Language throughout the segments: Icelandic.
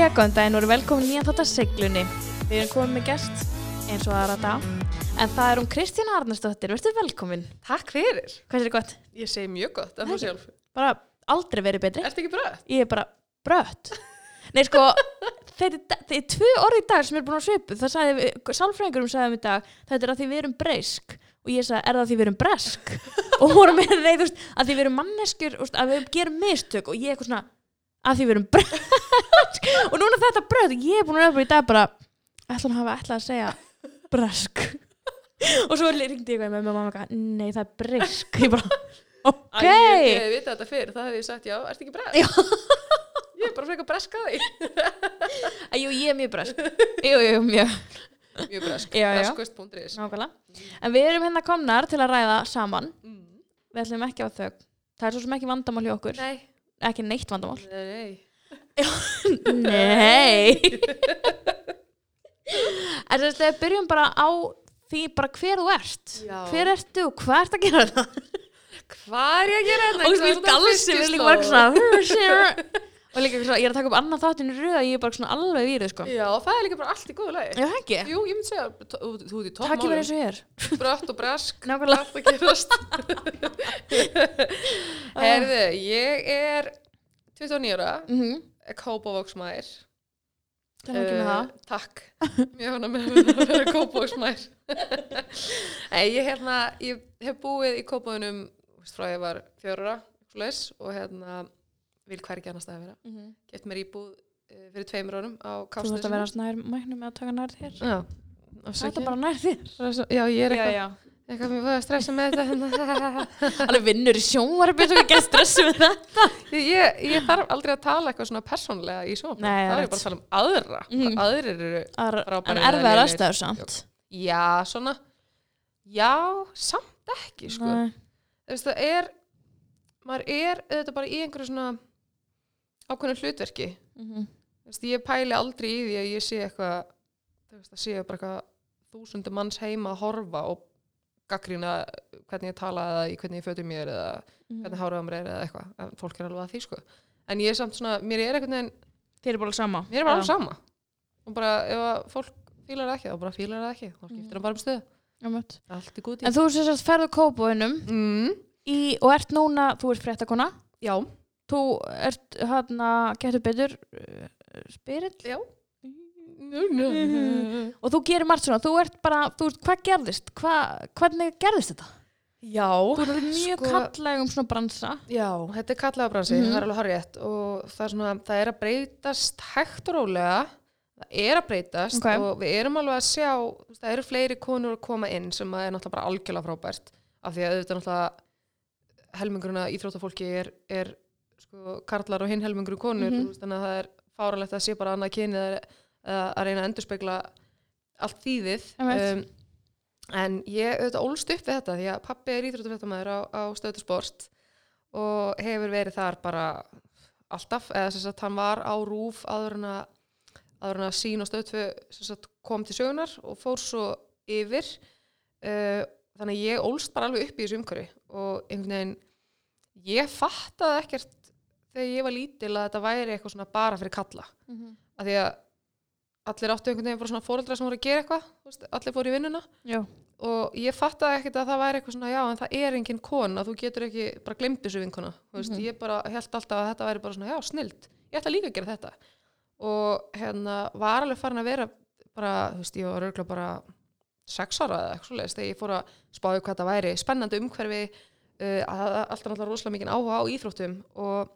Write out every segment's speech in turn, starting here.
Jæja, góðan daginn og velkomin nýjan þátt að seglunni. Við erum komin með gest eins og aðra dag. En það er hún Kristína Arnarsdóttir. Verður velkomin. Takk fyrir. Hvað er gott? Ég segi mjög gott af þú sjálf. Bara aldrei verið betri. Ertu ekki bröð? Ég er bara brött. Nei, sko, þetta er, þetta er tvö orði í dag sem er búin að svipu. Það sagði, sálfræðingurum sagði um í dag, þetta er að því við erum breysk. Og ég sagði, er það að því við erum bresk? og hún var með þeir, þú veist, að því við erum manneskjur, að við gerum mistök. Og ég eitthvað svona, að því við erum bresk. og núna þetta brött, ég er búin að öfra í dag bara, ætla hann hafa ætlað að segja bresk. og svo ringdi ég eitthvað með mamma og mamma, nei, það er bresk. Ég bara, ok. Æ, ég, ég hef vitað þetta fyrir, það hef ég sagt já, ertu ekki bröð? Ég er bara frekar breska því. Æ, Jú, ég er mjög bresk. Jú, jú, mjög. Mjög. Breskust.is. Nákvæmlega. En við erum hérna komnar til að ræða saman. Mm. Við ætlum ekki á þau. Það er svo sem ekki vandamál hjá okkur. Nei. Ekki neitt vandamál. Nei. Nei. en þess að byrjum bara á því bara hver þú ert. Já. Hver ertu og hvað ert að gera þetta? Hvað er ég að gera þetta? Og því galsi við líka bara svona. Og líka svona, ég er að taka upp annan þáttinu röða, ég er bara svona alveg í þau sko. Já, það er líka bara allt í góðu lagi. Já, það ekki. Jú, ég myndi segja, þú þú ert í Takk ég verið eins toppmálum. og ég er. Brött og bresk. Nákvæmlega. Allt að gerast. Herðu, ég er 29 ára, Mhm. kópavóksmæður. Það er ekki með það. Takk, mjög hana með að vera kópavóksmæður. Nei, ég, hérna, ég hef búið í kópavunum frá ég var fjörura og hérna vil hvergi annars það að vera. Mhm. Gett mér íbúð eh, fyrir tveimur árum á Þú þarfst að vera snær mæknum með að taka nær þér. Já, Það er bara nær þér. Já, ég er Já, eitthvað, já. eitthvað mjög að stressa með þetta. hérna. Alveg vinnur í sjónvarpi svo ekki að stressu með það. ég, ég þarf aldrei að tala eitthvað svona persónlega í sjónvarpi. Nei, það er bara að tala um aðra. Mm. Aðrir eru, Frábærir En eða erfiðar aðstæður samt. já, svona, já, samt ekki, sko. Nei. Þú veist, það er, maður er auðvitað bara í einhverju svona ákveðnu hlutverki. Mhm. Þú veist, ég pæli aldrei í því að ég sé eitthvað, þú veist, að sé bara eitthvað þúsundu manns heima að horfa og gaggrýna hvernig ég tala eða í hvernig ég fötum mér eða Mhm. hvernig háraðum er eða eitthvað. En fólk er alveg að því, sko. En ég er samt svona, mér er einhvern veginn, Þér er bara sama. mér er bara alveg sama. Og bara, ef að fólk fílar það ekki, þá bara fílar það ekki. Þá skiptir það bara um stöðu. Allt er gúti. En þú sést að ferðu kópóinum Mm, og ert núna, þú ert fréttakona. já, Þú ert hérna, getur betur, uh, spyrill. já. Og þú gerir margt svona, þú ert bara, þú veist, hvað gerðist? Hva, hvernig gerðist þetta? Já, Þú ert mjög sko- kallæg um svona bransa. Já, þetta er kallaða bransi, Mhm. það er alveg harrið og það er, svona, það er að breytast hægt og rólega, það er að breytast Ok. og við erum alveg að sjá, það eru fleiri konur að koma inn sem er náttúrulega bara algjörlega frábært af því að auðvitað náttúrulega helmingurinn að íþróttafólki er, er sko, karlar og hinn helmingurinn konur, þú veist, þannig að það er fáralegt að sé bara annað kynið að, að reyna að endurspegla allt þýðið. Um, en ég auðvitað ólst upp við þetta því að pappi er íþróttafréttamaður á, á stöðu sport og hefur verið þar bara alltaf, eða sem sagt hann var á rúf áður en að en að sín og sagt kom til sögunar og fór svo yfir. Uh, þannig að ég ólst bara alveg upp í þessu umhverfi og einhvern veginn ég fattaði ekkert þegar ég var lítil að þetta væri eitthvað svona bara fyrir kalla. Af því að allir áttu einhvern veginn bara svona fóreldra sem voru að gera eitthvað allir fóru í vinnuna. Já. og ég fattaði ekkert að það væri eitthvað svona já en það er engin kona, þú getur ekki bara glemt þessu vinkona, veist, Mhm. ég bara held alltaf að þetta væri bara svona já snild, ég ætla líka að gera þetta. Og hérna var alveg farin að vera bara, þú veist, ég var örgulega bara sex ára eða eitthvað svoleiðis þegar ég fór að spáði hvað það væri, spennandi umhverfi uh, alltaf alltaf rosalega mikið áhuga á íþróttum og,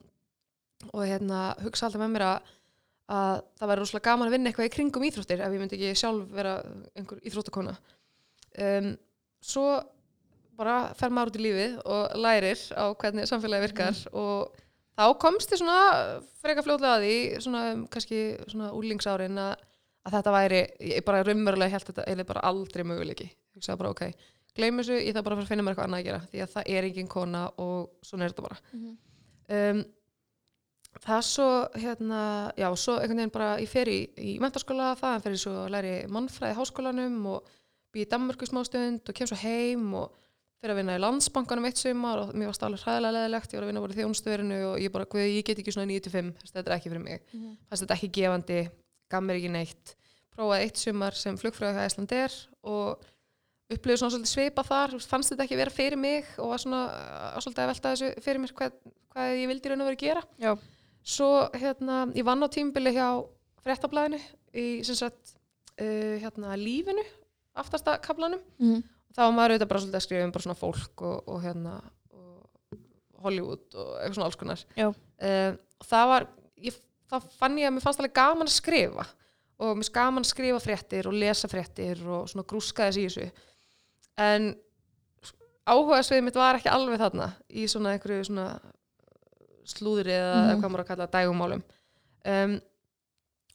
og hérna hugsa alltaf með mér að að það væri rosalega gaman að vinna eitthvað í kringum íþróttir ef ég myndi ekki sjálf vera einhver íþróttakona. Um, svo bara fer maður út í lífið og lærir á hvernig samfélagi virkar og þá komst ég svona freka fljóðlega að því svona um, kannski svona úlingsárin að, að þetta væri, ég bara raunverulega held þetta eða bara aldrei möguleiki. Ég sagði bara ok, gleym þessu, ég þarf bara að finna mér eitthvað annað að gera því að það er engin kona og svona er þetta bara. Um, það svo hérna, já, svo einhvern veginn bara ég fer í, í mentaskóla það, fer ég svo að læri mannfræði háskólanum og bý í Danmörku smá stund og kem svo heim og fyrir að vinna í landsbankanum eitt sumar og mér var stálega hræðilega leðilegt, ég var að vinna bara í þjónustöðurinu og ég bara, guð, ég get ekki svona 9-5 þetta er ekki fyrir mig, fannst þetta ekki gefandi gaf mér ekki neitt. Prófaði eitt sumar sem flugfröðu hjá Æsland er og upplifði svona svolítið svipa þar fannst þetta ekki vera fyrir mig og var svona að velta þessu fyrir mér hvað, hvað ég vildi raun og verið gera. Já. Svo hérna, ég vann á tímbili hjá fréttablaðinu í sagt uh, hérna lífinu aftasta kaplanum Mhm. þá var maður auðvitað bara svolítið að skrifa um bara svona fólk og, og hérna og Hollywood og eitthvað svona alls konar. Uh, það var ég, þá fann ég að mér fannst alveg gaman að skrifa. Og mér gaman að skrifa fréttir og lesa fréttir og svona grúska þess í þessu. En áhuga svið mitt var ekki alveg þarna í svona einhverju svona slúðri eða mm. hvað maður að kalla dægumálum um,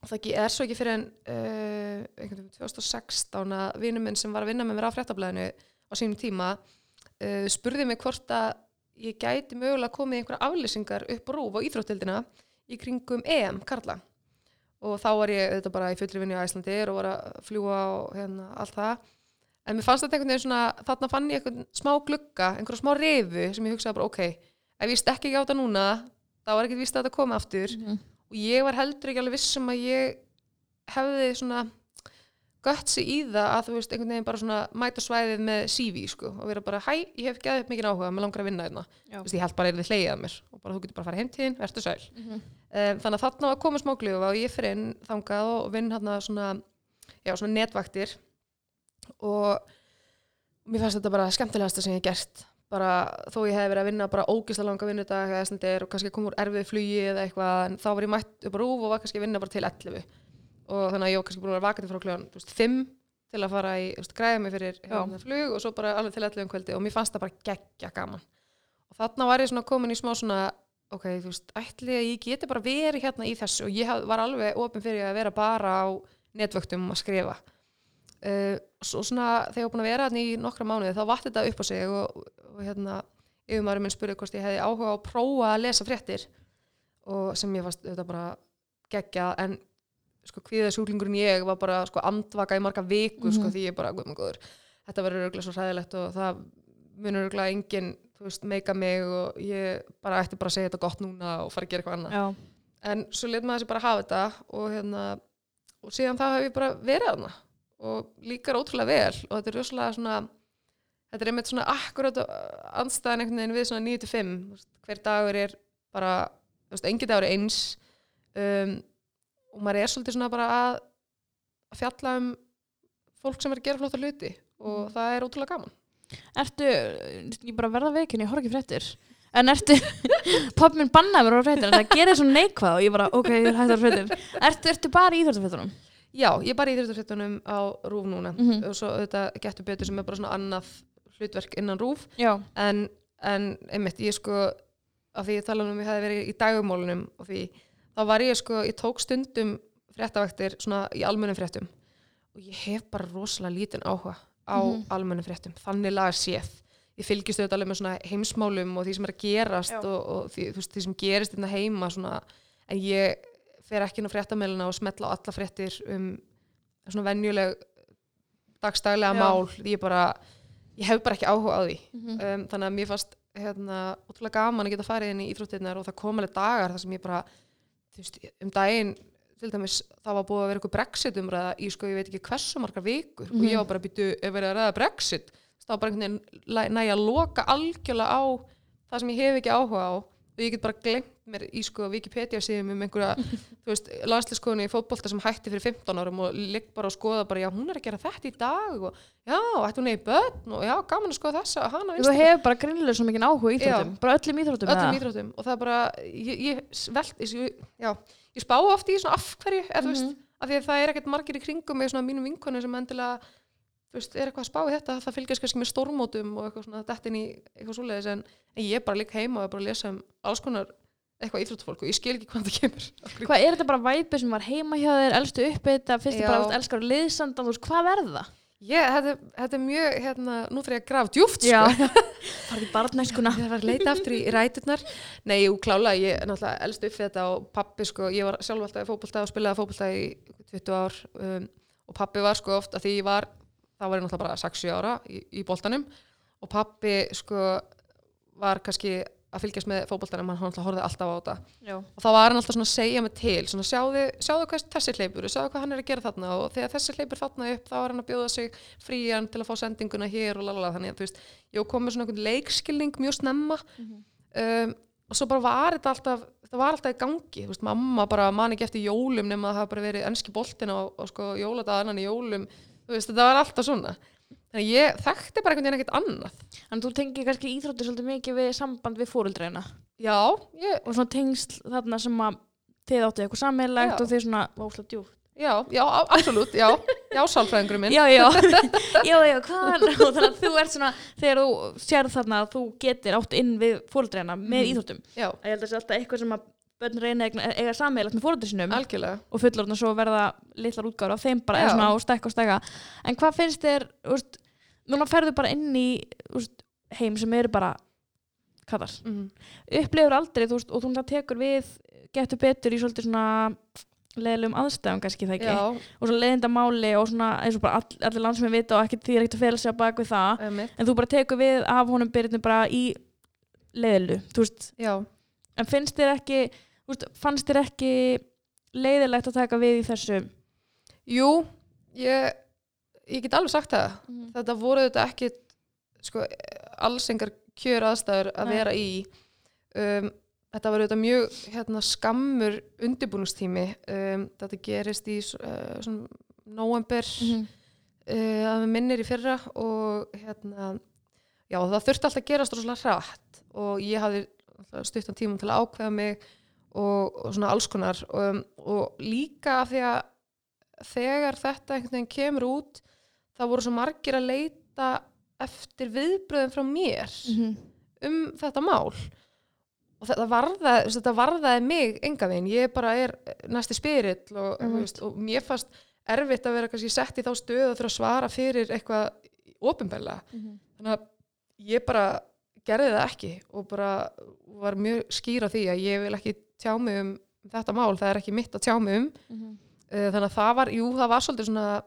það er svo ekki fyrir en uh, einhvern veginn 2016 að vinur minn sem var að vinna með mér á fréttablaðinu á sínum tíma uh, spurði mig hvort að ég gæti mögulega komið einhverja aflýsingar upp rúf á íþróttildina í kringum EM Karla. Og þá var ég auðvitað bara í fullri vinni á Æslandir og var að fljúa og hérna allt það. En mér fannst þetta einhvern veginn svona þarna fann ég einhvern smá glugga, einhverja smá refu sem ég hugsaði bara ok, ef ég stekki ekki á þetta núna þá var ekkert víst að þetta komi aftur Mhm. og ég var heldur ekki alveg viss um að ég hefði svona götsi í það að þú veist einhvern veginn bara svona mæta svæðið með CV sko og vera bara hæ, ég hef geðið upp mikið áhuga, mér langar að vinna Já. Þú veist, ég held bara að það hleyið að mér og bara þú getur bara að fara heim til þín, verður sæl Mhm. um, þannig að þarna var komið smá glöfu og ég fyrir inn þangað og vinn hérna svona já, svona netvaktir og mér fannst þetta bara skemmtilegasta sem ég hef gert bara þó ég hef verið að vinna bara ógislega langa vinnudag eða snendir og kannski koma úr erfið flugi eða eitthvað en þá var ég mætt upp á rúf og var kannski að vinna bara til 11 og þannig að ég var kannski búin að vera vakandi frá kljóðan 5 til að fara í, þú veist, græða mig fyrir hérna, flug og svo bara alveg til 11 um kvöldi og mér fannst það bara geggja gaman. Og þarna var ég svona komin í smá svona ok, þú veist, ætli að ég geti bara verið hérna í þessu og ég var alveg opin fyrir að vera bara á netvöktum að skrifa uh, svo svona þegar ég var búin að vera hérna í nokkra mánuði þá vatt þetta upp á sig og, og hérna yfirmaður minn spurði hvort ég hefði áhuga á að prófa að lesa fréttir og sem ég fannst þetta bara geggja en sko kvíða sjúklingurinn ég var bara sko andvaka í marga vikur sko Mhm. því ég bara, guð minn góður þetta verður örgulega svo hræðilegt og það munur örgulega enginn, þú veist, meika mig og ég bara ætti bara að segja þetta gott núna og fara að gera eitthvað annað Já. en svo let maður þessi bara hafa þetta og hérna og síðan þá hef ég bara verið hana og líkar ótrúlega vel og þetta er rosalega svona þetta er einmitt svona akkurat andstæðan einhvern veginn við svona 9-5 þú veist, hver dagur er bara þú veist, engi dagur er eins um, og maður er svolítið svona bara að, fjalla um fólk sem er að gera flotta hluti og það er ótrúlega gaman. Ertu, ég bara verða veikin, ég horf ekki fréttir. En ertu, pappi minn bannaði mér á fréttir en það gerir svo neikvað og ég bara, ok, ég hægt að fréttir. Ertu, ertu bara í íþjóðarfréttunum? Já, ég er bara í þrjóttafréttunum á RÚF núna Mhm. og svo þetta getur betur sem er bara svona annað hlutverk innan RÚF en, en einmitt, ég sko af því ég tala um að ég hefði verið í dagumólunum og því, þá var ég sko ég tók stundum fréttavaktir svona í almennum fréttum og ég hef bara rosalega lítinn áhuga á Mhm. almennum fréttum, þannig laga séð ég fylgist auðvitað alveg með svona heimsmálum og því sem er að gerast Já. og, og því, veist, því sem gerist innan heima svona, en ég fer ekki inn á fréttamæluna og smetla á alla fréttir um svona venjuleg dagstaglega Já. mál ég bara, ég hef bara ekki áhuga á því Mhm. um, þannig að mér fannst hérna, ótrúlega gaman að geta farið inn í íþróttirnar og það kom alveg dagar þar sem ég bara veist, um daginn til dæmis það var búið að vera eitthvað Brexit umræða í sko ég veit ekki hversu margar vikur og Mhm. ég var bara býtu ef verið að ræða Brexit þá bara einhvern veginn nægja að loka algjörlega á það sem ég hef ekki áhuga á og ég get bara glemt mér í sko Wikipedia síðum um einhverja landsliskonu í fótbolta sem hætti fyrir 15 árum og ligg bara og skoða bara, já, hún er að gera þetta í dag og já, ætti hún eigi börn og já, gaman að skoða þessa þú hefur bara greinlega svo mikið áhuga í íþróttum Bara öllum íþróttum öllum eða? íþróttum og það er bara, ég, ég velt ég, ég spá oft í svona af hverju eða þú veist, Mhm. af því að það er ekkert margir í kringum með svona mínum vinkonu sem endilega þú veist, er eitthvað að spá í þetta, það fylgjast kannski með stórmótum og eitthvað svona, þetta inn í eitthvað svoleiðis en, en ég er bara líka heima og er bara að lesa um alls konar eitthvað íþróttfólk og ég skil ekki hvað það kemur Hvað er þetta bara væpið sem var heima hjá þér, elstu uppi þetta, fyrst Já. bara varst elskar liðsandan, þú veist, hvað er það? Ég, þetta, þetta er mjög, hérna, nú þarf ég að grafa djúft, sko. farið í barnæskuna Ég var að leita aftur í ræturnar. Nei, jú, klálega, ég er náttúrulega elst upp við þetta og pappi, sko, ég var sjálf alltaf í fótbolta og spilaði fótbolta í 20 ár um, og pappi var, sko, oft að því ég var, þá var ég náttúrulega bara 6-7 ára í, í boltanum. Og pappi sko var kannski að fylgjast með fótboltanum, hann horfði alltaf á þetta. Já. og þá var hann alltaf svona að segja mig til svona sjáðu, sjáðu hvað þessi hleypur sjáðu hvað hann er að gera þarna. Og þegar þessi hleypur þarna upp þá er hann að bjóða sig frían til að fá sendinguna hér og lalala. Þannig að þú veist, ég kom með svona einhvern leikskilning mjög snemma. Um, og svo bara var þetta alltaf þetta var alltaf í gangi, þú veist, mamma bara man ekki eftir jólum nema að það hafa bara verið enski boltin og, og sko jóladagannan í jólum þú veist, þetta var alltaf svona þannig að ég þekkti bara einhvern veginn ekkert annað Þannig þú tengir kannski íþróttir svolítið mikið við samband við fóruldreina já, ég, og svona tengsl þarna sem að þið áttu eitthvað sammeilegt Já. og þið svona váfla djúpt. já, já, a- absolutt já, já, sálfræðingurum minn Já, já, já, já, hvað er og þannig að þú ert svona, þegar þú sér þarna að þú getur átt inn við fóruldreina með Mhm. íþróttum. já, Að ég held að það sé alltaf eitthvað sem að börn reyna að eiga- eiga sammeilegt með fóruldri sinum algjörlega. og fullorðna svo verða litlar útgáður af þeim bara svona og stækka og stækka. En hvað finnst þér, úst, núna ferðu bara inn í úst, heim sem eru bara kaðar. mm. upplifur aldrei þú veist, og þú tekur við getur betur í svolítið svona leðilegum aðstæðum kannski það ekki? Já, og svona leðinda máli og svona eins og bara all, allir landsmenn vita og ekki því er ekkert að fela sig á bak við það. Emitt, en þú bara tekur við af honum byrjunum bara í leðilu þú veist, já. En finnst þér ekki veist, fannst þér ekki leiðilegt að taka við í þessu jú, ég ég get alveg sagt það Mhm. þetta voru þetta ekki sko, alls engar kjör aðstæður að Nei. vera í um, þetta var auðvitað mjög hérna, skammur undirbúningstími um, þetta gerist í uh, svona november Mhm. uh, að við minnir í fyrra og hérna já það þurfti alltaf að gerast rosalega hratt og ég hafði stuttan tímum til að ákveða mig og, og svona alls konar um, og líka af því að þegar þetta einhvern veginn kemur út þá voru svo margir að leita eftir viðbröðum frá mér Mhm. um þetta mál og þetta varðaði, þetta varðaði mig enga veginn, ég bara er næsti spyrill og, mm veist, og mér fannst erfitt að vera kannski sett í þá stöðu að þurfa að svara fyrir eitthvað ofinbæla Mhm. þannig að ég bara gerði það ekki og bara var mjög skýr á því að ég vil ekki tjá mig um þetta mál, það er ekki mitt að tjá mig um Mhm. Eh, þannig að það var, jú, það var svolítið svona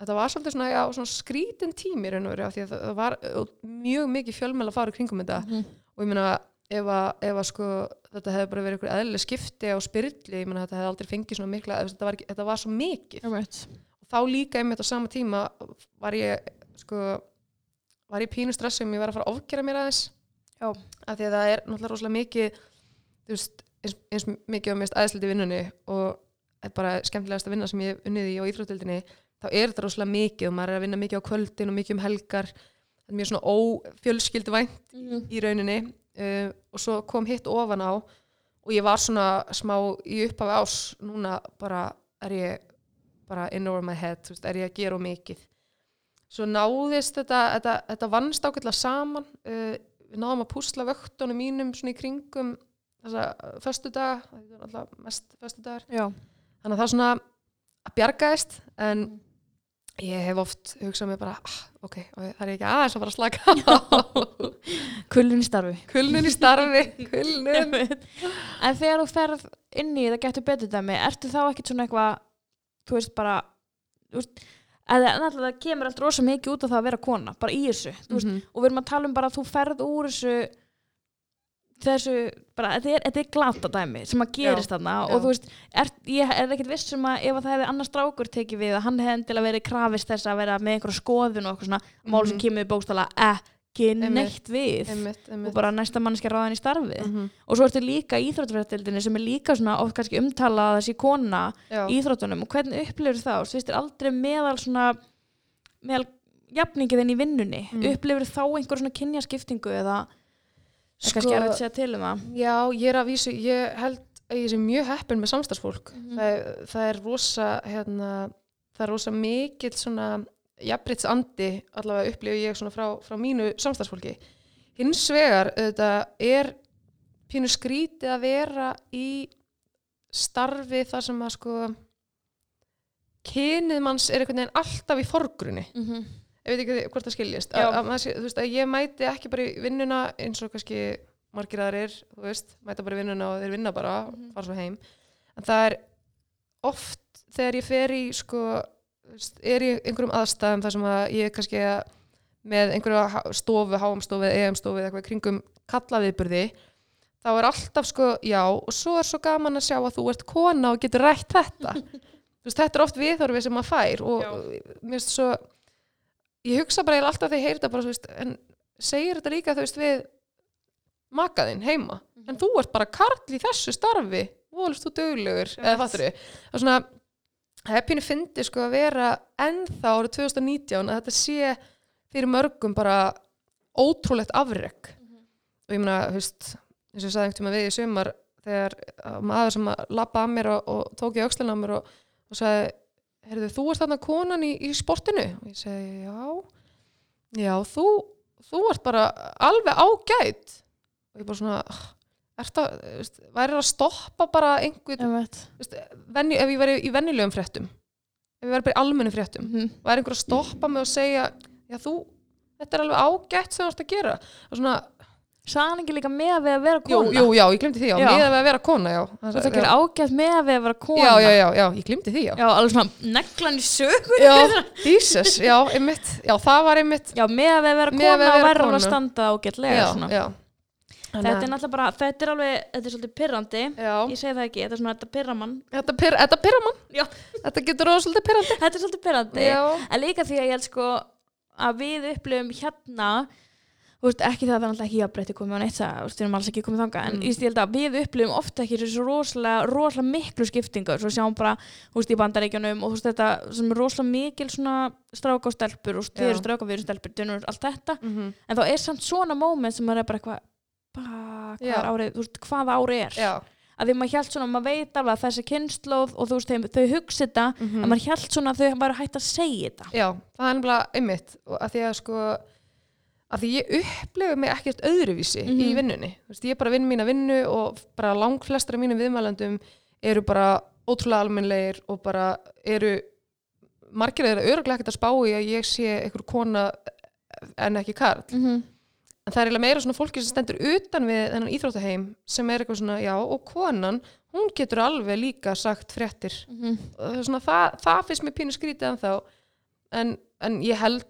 þetta var svolítið svona, já, svona skrítin tími raun og að það- var mjög mikið fjölmæla að fara kringum þetta Mhm. og ég meina ef að, ef að sko þetta hefði bara verið eitthvað eðlileg skipti á spyrli, ég meina þetta hefði aldrei fengið svona mikla þetta var, ekki, þetta var svo mikið Einmitt. og þá líka einmitt á sama tíma var ég sko var ég pínu stress sem ég var að fara að ofgera mér aðeins Já. af því að það er náttúrulega rosalega mikið þú veist, eins, eins mikið á mest aðeinsliti í vinnunni og er bara skemmtilegast að vinna sem ég hef unnið í á íþróttildinni þá er þetta rosalega mikið og maður er að vinna mikið á kvöldin og mikið um helgar. Þetta er mjög svona ófjölskylduvænt Mhm. í rauninni uh, og svo kom hitt ofan á og ég var svona smá í upphafi ás núna bara er ég bara in over my head, veist, er ég að gera mikið. Svo náðist þetta, þetta, þetta vannst ákveðlega saman uh, við náðum að púsla vöktunum mínum svona í kringum þessa föstu daga, það er alltaf mest föstu dagar Já. þannig að það svona að bjargaðist en ég hef oft hugsað mér bara ah, ok, það er ekki aðeins að fara að slaka á. Kullin í starfi. Kulnun í starfi kulnun. En þegar þú ferð inn í það getur betur dæmi, ertu þá ekkert svona eitthvað, þú veist bara, þú veist, það kemur allt rosa mikið út af það að vera kona, bara í þessu, þú veist, Mhm. og við erum að tala um bara að þú ferð úr þessu, þessu, bara, þetta er, er glata dæmi sem að gerist þarna og þú veist, er, ég er ekkert viss um að ef að það hefði annars strákur tekið við að hann hefði endilega verið krafist þess að vera með einhverja skoðun og eitthvað svona, mál sem Mhm. kemur bókstala ekki neitt við einmitt, og einmitt bara næsta mannskja ráðan í starfið Mhm. og svo ertu líka í íþróttafrættildinni sem er líka svona oft kannski umtalað að þessi kona Já. íþróttunum og hvernig upplifur það og svistir aldrei meðal svona meðal jafningið þinn í vinnunni Mm. upplifur þá einhver svona kynjaskiptingu eða er Sko- kannski erfitt að segja til um það Já, ég er að vísu, ég held að ég sé mjög heppin með samstagsfólk. Mhm. Það, er- það er rosa, hérna, það er rosa mikill svona jafnbritsandi, allavega upplifu ég svona frá, frá mínu samstagsfólki. Hins vegar, þetta er pínu skrítið að vera í starfi þar sem að sko kynið manns er einhvern veginn alltaf í forgrunni. mm -hmm. Ég veit ekki hvort það skiljist að, að, þú veist, að ég mæti ekki bara í vinnuna eins og kannski margir aðrir mæta bara í vinnuna og þeir vinna bara Mhm. fara svo heim en það er oft þegar ég fer í sko, veist, er í einhverjum aðstæðum þar sem að ég kannski að með einhverja ha- stofu, HM-stofu, EM-stofu eða eitthvað kringum kallaviðburði þá er alltaf sko, já og svo er svo gaman að sjá að þú ert kona og getur rætt þetta veist, þetta er oft viðhorfið sem maður fær og Já. mér finnst svo ég hugsa bara alltaf þegar ég heyri þetta bara, veist, en segir þetta líka veist við makaðinn heima, Mhm. en þú ert bara karl í þessu starfi, volust þú döglegur það er svona pínu fyndi sko að vera ennþá árið 2019 að þetta sé fyrir mörgum bara ótrúlegt afrek. Og ég meina, þú veist eins og ég sagði einhvern tíma við í sumar þegar uh, maður sem að labba að mér og, og tók í öxlina á mér og, og sagði heyrðu, þú ert þarna konan í, í sportinu? Og ég segi, já. Já, þú, þú ert bara alveg ágæt. Og ég bara svona að, veist, væri að stoppa bara einhvern, veist, venju, ef ég væri í venjulegum fréttum ef ég væri bara í almennu fréttum Mhm. væri einhver að stoppa mig og segja já þú, þetta er alveg ágætt sem þú ert að gera. Og svona, Sagði hann ekki líka með að við að vera jú, kona? jú, já, ég glemdi því já, Já. miðað við að vera kona, já. Það gerir ágætt með að við að vera kona. Já, já, já, já, ég glemdi því, já. Já, alveg svona neglan í sögur já, Jesus, já, einmitt. Já, það var einmitt Já, með að við að vera Með að kona að og verður að standa ágætlega já, svona. já. Þetta er náttúrulega bara, þetta er alveg, þetta er svolítið pyrrandi já, Ég segi það ekki, þetta er svona, þetta pyrra mann þetta, pyr, þetta pyrra mann Já. þetta getur veist, ekki það að það er alltaf ekki að breytti komið á neitt það, við erum alls ekki komið þanga en Mm. ég held að við upplifum ofta ekki þessu rosalega, rosalega miklu skiptingu svo sjáum bara, þú veist, í bandaríkjunum og þú veist, þetta sem er rosalega mikil svona stráka og stelpur og þið eru stráka, við erum stelpur, dönur, allt þetta. Mm en þá er samt svona moment sem er bara eitthvað hvað veist, hvað ári er? Já. Að því maður hjælt svona, maður veit alveg að þessi kynnslóð og þú veist, þeim, þau hugsa þetta Mhm. en maður hjælt svona að þau væru hægt að segja þetta. Já, það er að því að að ég upplifu mig ekkert öðruvísi í Mhm. vinnunni, veist, ég bara vinn mína vinnu og bara langflestra af mínum viðmælandum eru bara ótrúlega almennlegir og bara eru margir þeirra öruglega ekkert að spá í að ég sé einhver kona en ekki karl mm -hmm. en það er eiginlega meira svona fólki sem stendur utan við þennan íþróttaheim sem er eitthvað svona, já, og konan hún getur alveg líka sagt fréttir Mhm. og það, er svona, það, það finnst mér pínu skrítið en þá en, en ég held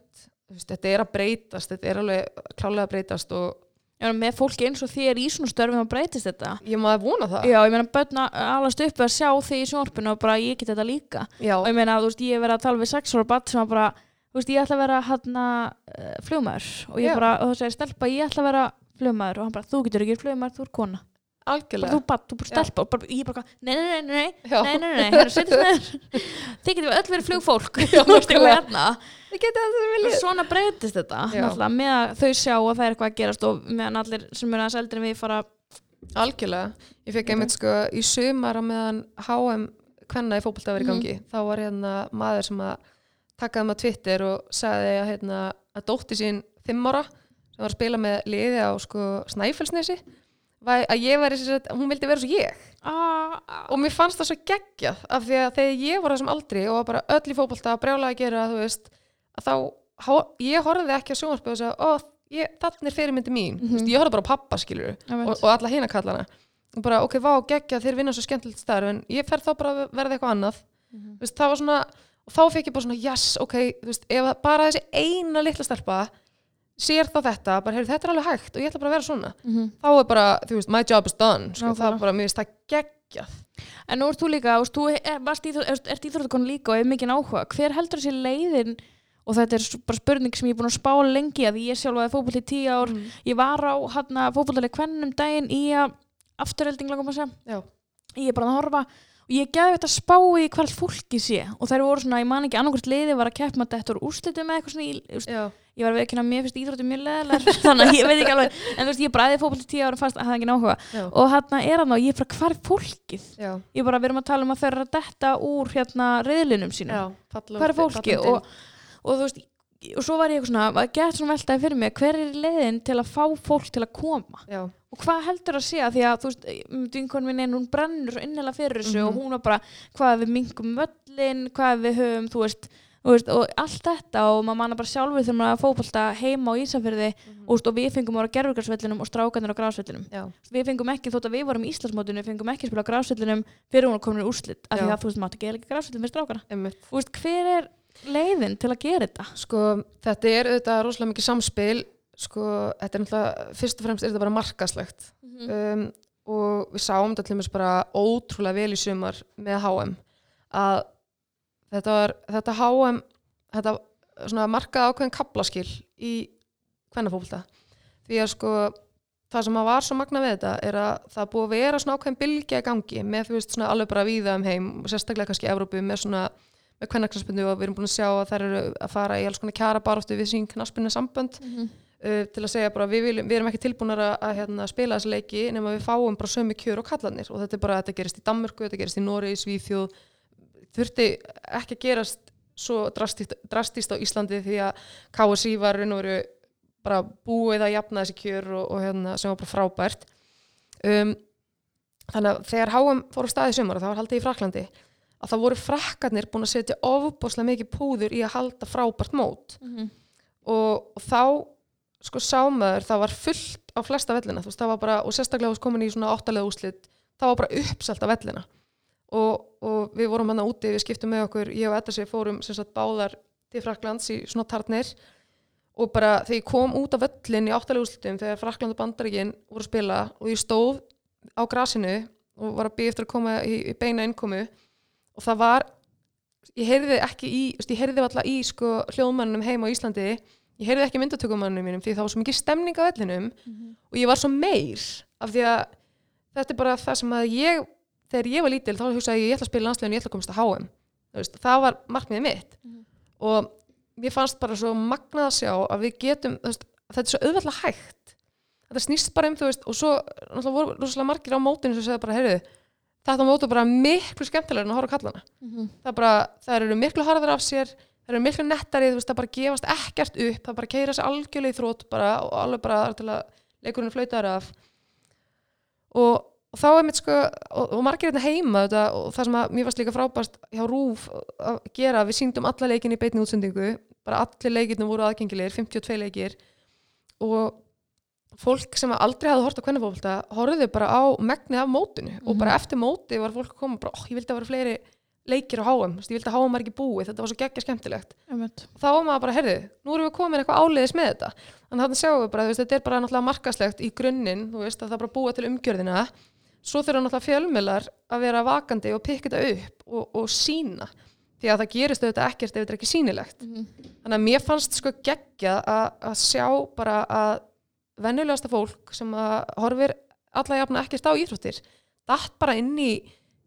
veist, þetta er að breytast þetta er alveg klálega að breytast og Já, með fólki eins og þér í svona störfum að breytist þetta? Ég maður vona það. Já, ég meina börna alast upp að sjá þig í sjónvarpinu og bara ég get þetta líka. Já, og ég meina, þú veist, ég hef verið að tala við sex ára batt sem að bara, þú veist, ég ætla að vera hann uh, flugmaður og ég Já. bara, og það segir stelpa, ég ætla að vera flugmaður og hann bara, þú getur ekki verið flugmaður, þú er kona bara, algjörlega þú bara, þú bara stelpa og bara, ég bara, nei, nei, nei, nei, nei, nei, nei, nei, hérna, setjast neður þið getur öll verið flugfólk. Þið getið það sem og viljið svona breytist þetta með að þau sjá að það er eitthvað að gerast og meðan allir sem eru aðeins eldri en við fara algjörlega, ég fekk einmitt sko í sumar á meðan HM kvenna í fótbolta var í gangi, þá var hérna maður sem að takaði maður Twitter og sagði að, hérna, að dótti sín fimm ára sem var að spila með liði á sko Snæfellsnesi. var, að ég væri, sagt, hún vildi vera svo ég. Ah, og mér fannst það svo geggjað af því að þegar ég var þessum aldri og bara öll í fótbolta að brjála að gera þú veist, að þá ég horfði ekki á sjónvarpið og ó, ég, þannig er fyrirmyndi mín. Mm Mhm. ég horfði bara á pappa skilur og, og alla hina kallana. Og bara, ok, vá, geggjað, þeir vinna svo skemmtilegt starf en ég fer þá bara að verða eitthvað annað. Mhm. þú veist, það var svona og þá fekk ég bara svona, yes, ok, veist, að bara þessi eina litla stelpa sér þá þetta, bara, heyrðu, þetta er alveg hægt og ég ætla bara að vera svona, Mhm. þá er bara þú veist, my job is done, sko, Nákvæmlega. það er bara, mér finnst það geggjað En nú ert þú líka, þú veist, er, ert, íþróttakon líka og hefur mikið áhuga. Hver heldur þessi leiðin, og þetta er bara spurning sem ég er búin að spá lengi að ég sjálf að fótboll í tíu ár, Mm. ég var á hann fótbollaleg kvennum daginn í afturhelding langum að segja. Ég er bara að horfa og ég geði þetta spá í hvað fólki sé og þær voru svona, ég man ekki annarkvært liði var að keppa með þetta úr úrslitum með eitthvað svona, í, veist, ég var að veikina að mér finnst íþróttum mjög leðilegar þannig að ég veit ekki alveg, en þú veist, ég bræði fótboll í tíu ára fast að það ekki áhuga já, og hann er hann og ég er bara, hvar er fólkið? já, ég bara, við erum að tala um að þau eru að detta úr hérna reyðlinum sínum. Hver er undir- fólki falla og, og þú veist og svo var ég eitthvað svona, að geta svona veltaði fyrir mig hver er leiðin til að fá fólk til að koma? Já, og hvað heldur að sé? Því að þú veist, vinkonum minn hún brennur svo innilega fyrir þessu Mhm. og hún var bara, hvað við mingum möllin hvað við höfum, þú veist, veist og allt þetta og maður manna bara sjálfur þegar maður er að fótbolta heima á Ísafirði og, þú veist, og við fengum að vera á gerfugarsvellinum og strákanir á grásvellinum já, við fengum ekki, þótt að við vorum í Íslandsmótinu við fengum ekki að spila á grásvellinum fyrir hún var komin í úrslit af því að þú veist, maður ekki ekki grásvellin fyrir strákana. Þú veist, hver er, leiðin til að gera þetta? Sko, þetta er auðvitað rosalega mikið samspil. Sko, þetta er náttúrulega fyrst og fremst er þetta bara markaslegt um, og við sáum þetta til dæmis bara ótrúlega vel í sumar með HM að þetta var þetta HM þetta svona markaði ákveðin kaplaskil í hvernafólta því að sko það sem að var svo magna við þetta er að það búið að vera svona ákveðin bylgja í gangi með þú veist svona alveg bara víða um heim og sérstaklega kannski Evrópu með svona með kvennaknarsbundu og við erum búin að sjá að þær eru að fara í alls konar kjara baróttu við sín knarsbundu sambönd uh, til að segja bara við, viljum, við erum ekki tilbúin að, að hérna, spila þessi leiki nema við fáum bara sömu kjör og kallanir og þetta er bara, þetta gerist í Danmörku, þetta gerist í Nóri, Svíþjóð þurfti ekki að gerast svo drastist, drastist á Íslandi því að KSI var raun og veru bara búið að jafna þessi kjör og, og hérna, sem var bara frábært. Um, þannig að þegar HM fór á staði sumar það var haldið í Fraklandi að það voru frakkarnir búin að setja ofbáslega mikið púður í að halda frábært mót. Og, og þá sko sámaður, það var fullt á flesta vellina, veist, bara og sérstaklega veist komin í svona áttalega úslit það var bara uppselt á vellina. Og, og við vorum hann úti, við skiptum með okkur ég og Edda sér fórum sem sagt báðar til Fraklands í svona tarnir og bara þegar ég kom út á völlin í áttalega úslitum þegar Frakland og Bandaríkin voru að spila og ég stóð á grasinu og var að byggja eftir að koma í, í beina innkomu og það var ég heyrði ekki í, ég heyrði alltaf í sko, hljóðmannum heima á Íslandi. Ég heyrði ekki myndatökumannum mínum því það var svo mikið stemning á vellinum og ég var svo meir af því að þetta er bara það sem að ég þegar ég var lítil þá hugsaði ég ég ætla að spila landslegin ég ætla að komast að veist, það var markmiðið mitt. Og mér fannst bara svo magnað að sjá að við getum veist, þetta er svo auðvitað hægt. Þetta snýst bara um þú veist og svo náttúrulega voru rosalega margir á mótinu sem segja bara heyrðu þetta mótu bara miklu skemmtilegur en að horfa kallana það, er bara, það eru miklu harðar af sér það eru miklu nettari, veist, það bara gefast ekkert upp, það bara keira sér algjörlega í þrótt bara, og alveg bara til að leikurinn flautar af. Og, og þá er mitt sko og, og margir hérna heima þetta, og það sem að mér varst líka frábært hjá Rúf að gera, við síndum alla leikin í beinni útsendingu, bara allir leikirnum voru aðgengilegir, 52 leikir. Og fólk sem aldrei hafði hort á kvennafólta horfðu bara á megnið af mótinu. Og bara eftir móti var fólk að koma bara, oh, ég vildi að vera fleiri leikir á veist, ég vildi að HM var ekki búið þetta var svo geggja skemmtilegt. Einmitt. og þá var maður bara, herðu, nú erum við komin eitthvað áleiðis með þetta. Þannig að þetta sjáum við bara, veist, þetta er bara náttúrulega markaslegt í grunninn, þú veist, að það er bara búa til umgjörðina svo þurfa náttúrulega fjölmiðlar að vera vakandi og pikka þetta upp og, og sína, því að það gerist auðvitað ekkert ef þetta er ekki sýnilegt. Þannig að mér fannst sko geggja að, að sjá bara að venjulegasta fólk sem að horfir alla jafna ekkert á íþróttir datt bara inn í